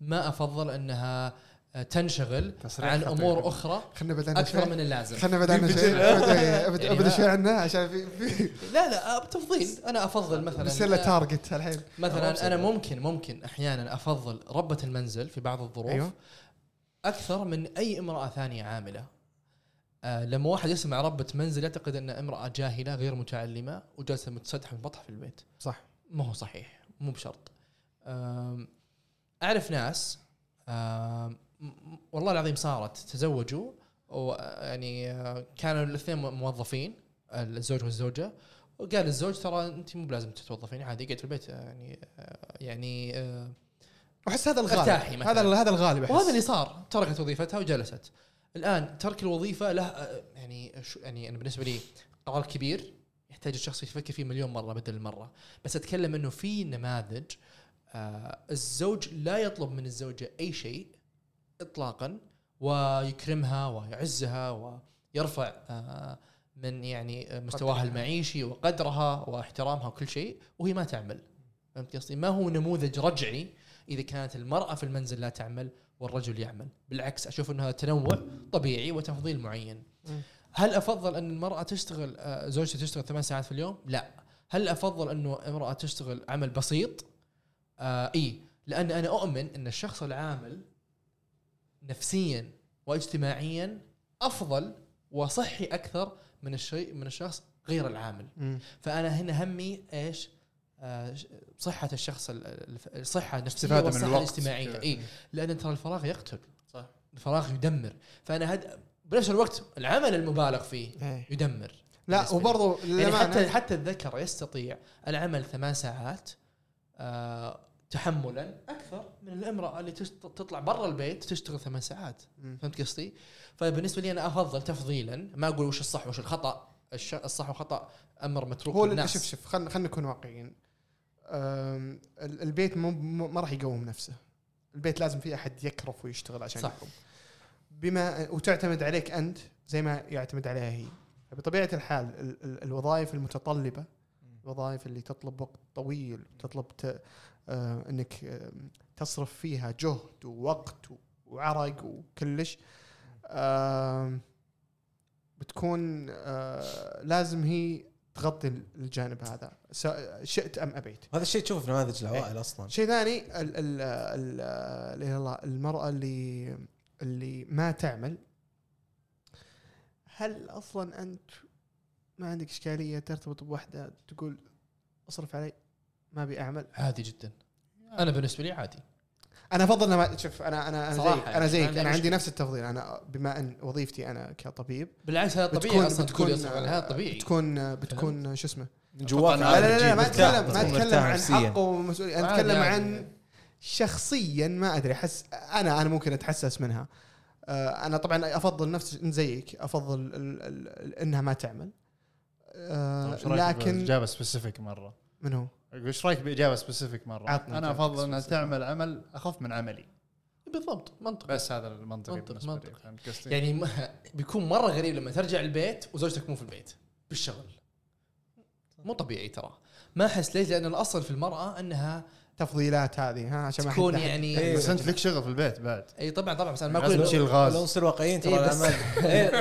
ما أفضل أنها آه، تنشغل عن خطير. أمور أخرى خلينا أكثر شوي من اللازم. خلينا ابعد يعني ابعد ما- شوي عنه عشان في في لا لا آه، بتفضيل. أنا أفضل مثلا بيصير له تارجت الحين. مثلا أنا ممكن ممكن أحيانا أفضل ربة المنزل في بعض الظروف. أيوه. أكثر من أي امرأة ثانية عاملة. آه لما واحد يسمع ربة منزل يعتقد أن امرأة جاهلة غير متعلمة وجالسة متسدحه مبطحه في البيت. صح. ما هو صحيح مو بشرط. آم، أعرف ناس م- والله العظيم صارت تزوجوا ويعني آه، كانوا الاثنين موظفين الزوج والزوجة. وقال الزوج ترى أنت مو بلازم تتوظفين عادي قعد في البيت آه، يعني آه، يعني آه، واحس هذا الغالب. هذا هذا الغالب أحس. وهذا اللي صار تركت وظيفتها وجلست. الآن ترك الوظيفة له يعني يعني أنا بالنسبة لي قرار كبير يحتاج الشخص يفكر فيه مليون مرة بدل المرة بس أتكلم إنه في نماذج آه الزوج لا يطلب من الزوجة أي شيء اطلاقا ويكرمها ويعزها ويرفع آه من يعني مستواها. المعيشي وقدرها واحترامها وكل شيء وهي ما تعمل فهمت قصدي؟ ما هو نموذج رجعي إذا كانت المرأة في المنزل لا تعمل والرجل يعمل، بالعكس أشوف إنه هذا تنوع طبيعي وتفضيل معين. هل أفضل أن المرأة تشتغل آه، زوجتي تشتغل ثمان ساعات في اليوم؟ لا. هل أفضل انه امراه تشتغل عمل بسيط؟ آه إي لأن أنا أؤمن أن الشخص العامل نفسيا واجتماعيا أفضل وصحي أكثر من الشيء من الشخص غير العامل. مم. فأنا هنا همي إيش؟ صحة الشخص ال- ال- الصحة النفسية استفادة من والصحة الوقت. الاجتماعية كذا. إي لأن ترى الفراغ يقتل صح. الفراغ يدمر فأنا هد بنفس الوقت العمل المبالغ فيه إيه. يدمر لا. وبرضه يعني حتى حتى الذكر يستطيع العمل ثمان ساعات آه تحملا أكثر من الامرأة اللي تطلع برا البيت تشتغل ثمان ساعات مم. فهمت قصدي؟ فبالنسبة لي أنا أفضل تفضيلا ما أقول وش الصح وش الخطأ الصح والخطا أمر متروك هو للناس شوف شوف خلينا خلينا نكون واقعيين البيت مو ما راح يقوم نفسه. البيت لازم في أحد يكرف ويشتغل عشان صح. يقوم. بما وتعتمد عليك أنت زي ما يعتمد عليها هي. بطبيعة الحال ال- ال- الوظائف المتطلبة الوظائف اللي تطلب وقت طويل تطلب ت... آه إنك آم، تصرف فيها جهد ووقت وعرق وكلش آم، بتكون آه لازم هي تغطي الجانب هذا. س- شئت أم أبيت. هذا الشيء تشوفه في نماذج العوائل أصلا. شيء ثاني الله المرأة اللي اللي ما تعمل. هل أصلا أنت ما عندك إشكالية ترتبط بواحده تقول أصرف علي ما أبي أعمل؟ عادي جدا. أنا بالنسبة لي عادي. أنا أفضل ما شوف أنا أنا أنا زيك يعني أنا زيك عندي أنا عندي. نفس التفضيل. أنا بما أن وظيفتي أنا كطبيب بالعكس هذا طبيعي بتكون أصلا بتكون هذا طبيعي. بتكون بتكون شو اسمه؟ جواك طبعاً لا لا لا, ما اتكلم ما أتكلم عن نفسياً. حقه ومسؤولية. أنا أتكلم. عن شخصيا ما أدري. احس أنا أنا ممكن أتحسس منها. آه، أنا طبعا أفضل نفس زيك أفضل ال ال إنها ما تعمل. آه، طيب، لكن اجابه specific مرة؟ من هو؟ إيش رأيك بإجابة specific مرة؟ أنا أفضل إنها. تعمل عمل أخف من عملي. بالضبط منطق بس هذا المنطقي منطق- منطق. يعني م- بيكون مرة غريب لما ترجع البيت وزوجتك مو في البيت بالشغل. مو طبيعي ترى. ما أحس ليش؟ لأن الأصل في المرأة أنها تفضيلات هذه ها عشان ما تكون يعني إيه. بس أنت لك شغل في البيت بعد. إي طبعا طبعا بس أنا ما لازم أقول تشيل لو الغاز نصير واقعيين ترى إيه، بس- الاعمال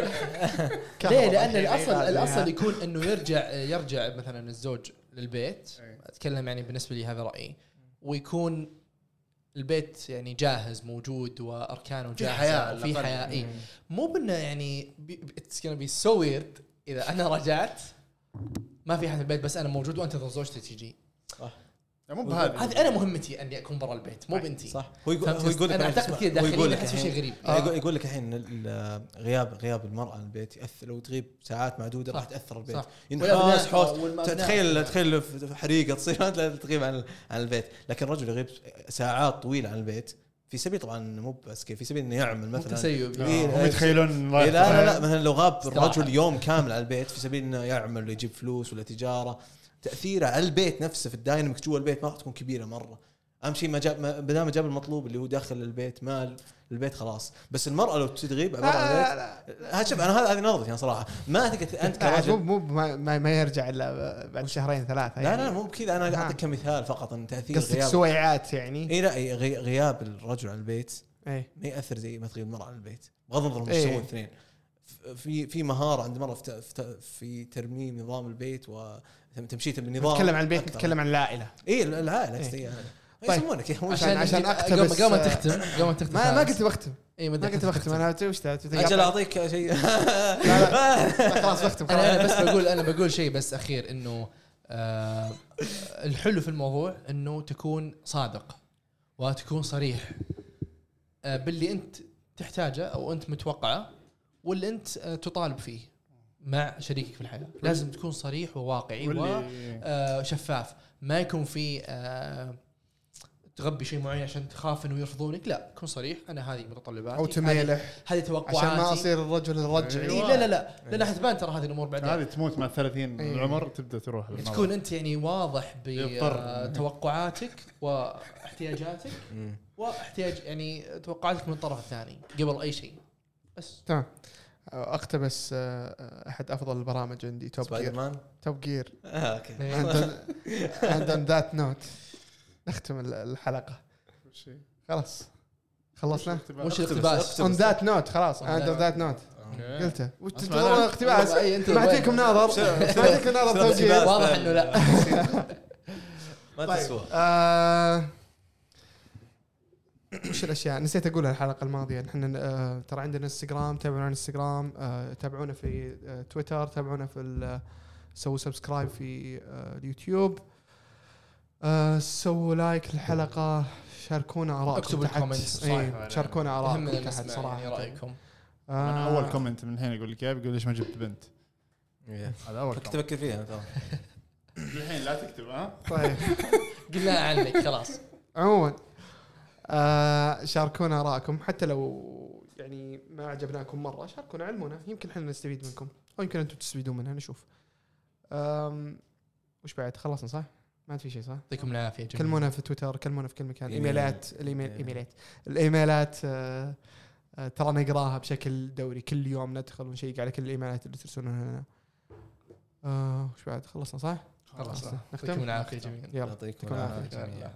ليه؟ لأن الاصل. الأصل يكون إنه يرجع يرجع مثلا الزوج للبيت. إيه. أتكلم يعني بالنسبة لي هذا رأيي. ويكون البيت يعني جاهز موجود وأركانه في جاهزة وفي على حياة. الأقل. اي مو بأنه يعني it's gonna be so weird إذا أنا رجعت ما في أحد في البيت بس أنا موجود وأنتظر زوجتي تجي مو بهذه. هذه أنا مهمتي أني أكون برا البيت مو بنتي. صح. هو يقول هو يقول لك أنا أعتقد كذا داخليا لك احس شيء الحين غريب. آه. يقول, لك الحين ال- غياب غياب المرأة عن البيت يأثر لو تغيب ساعات معدودة. راح تأثر البيت. صح. ينحاس حوس. تخيل تخيل في حريقة تصير انت تغيب عن عن البيت. لكن الرجل يغيب ساعات طويلة عن البيت في سبيل طبعا مو بس كيف في سبيل إنه يعمل مثلا تسيب إيه، هم يتخيلون إيه لا لا لا مثلا لو غاب. الرجل يوم كامل على البيت في سبيل إنه يعمل ويجيب فلوس ولا تجارة. تأثيره. على البيت نفسه في ال dynamics جوا البيت ما راح تكون كبيرة مرة. أهم شيء ما جاب ما دام جاب المطلوب اللي هو داخل البيت مال البيت خلاص. بس المرأة لو تغيب لا برا البيت لا لا. هذا شوف أنا هذه نظرتي أنا صراحة. ما تقدر أنت لا، مو مو ما, ما يرجع إلا بعد شهرين ثلاثة لا يعني. لا مو بكذا. أنا. أعطيك كمثال فقط إن تأثير قصدك غياب سويعات يعني؟ إي لا غياب الرجل عن البيت إيه ما يأثر زي ما تغيب المرأة عن البيت بغض النظر إيش. يسوون الاثنين في في مهارة عند مرة في, ت- في, ت- في ترميم نظام البيت وتمشيته بالنظام نتكلم عن البيت. نتكلم عن العائلة اي العائله إيه. إيه. طيب. يسمونه كذا عشان- عشان أقتبس- قبل ما تختم قبل ما تختم ما. قلت بختم اي ما قلت بختم أنا وش؟ أجل أعطيك شيء لا، خلاص بختم أنا بس بقول أنا بقول شيء بس أخير إنه آه الحلو في الموضوع إنه تكون صادق وتكون صريح آه باللي أنت تحتاجه أو أنت متوقعه واللي انت آه، تطالب فيه مع شريكك في الحياة. لازم تكون صريح وواقعي وشفاف ما يكون في آه، تغبي شيء معين عشان تخاف إنه يرفضونك. لا كن صريح. أنا هذه متطلباتي. أو هذه- تميلح. هذه توقعاتي. عشان ما أصير الرجل الرجعي. إيه لا لا لا. لأن حتبان ترى هذه الأمور بعدين. هذه تموت مع 30 إيه. العمر تبدأ تروح تكون أنت يعني واضح يضطر. بتوقعاتك واحتياجاتك. واحتياج يعني توقعاتك من الطرف الثاني قبل أي شيء. بس. تمام. اقتبس آه، أحد أفضل البرامج عندي توب سبايدر جير مان توب جير آه أوكي. عند ذات نوت نختم ال- الحلقة. خلاص. خلصنا؟ وش الاقتباس؟ اون ذات نوت خلاص. On عند that- ذات نوت. قلته وش أسمع تدور أنا. اقتباس؟ أي أنت ما؟ اعطيكم ناظر ما اعطيكم ناظر شنو توجيه؟ واضح إنه لا. ما طيب. تسوى آه، وش الأشياء؟ نسيت أقولها الحلقة الماضية. نحن آه، ترى عندنا إنستغرام تابعونا إنستغرام آه، تابعونا في آه، تويتر تابعونا في سووا subscribe في اليوتيوب. سووا like الحلقة شاركونا ارائكم اكتبوا تحت. ال comments، إيه،. شاركونا ارائكم تحت نسمع صراحة. يعني رأيكم. آه، أول comment من الحين يقول لك يا بيقول ليش ما جبت بنت؟ إيه. هذا أول كنت كومنت أفكر فيها ترى. الحين لا تكتب ها؟ طيب. قلنا عنك خلاص. عموما. آه شاركونا آرائكم حتى لو يعني ما عجبناكم مرة شاركونا علمونا يمكن إحنا نستفيد منكم أو يمكن أنتم تستفيدون منها نشوف آم وش بعد خلصنا صح؟ ما عاد في شيء صح؟ يعطيكم العافية جميعا كلمونا في تويتر كلمونا في كل مكان. إيميلات الإيميل. إيميلات الإيميلات آه آه ترى نقراها بشكل دوري كل يوم ندخل ونشيك على كل الإيميلات اللي ترسلونها لنا آه وش بعد خلصنا صح؟ خلاص نختم؟ يعطيكم العافية جميعا يلا يعطيكم العافية العافية. جميعا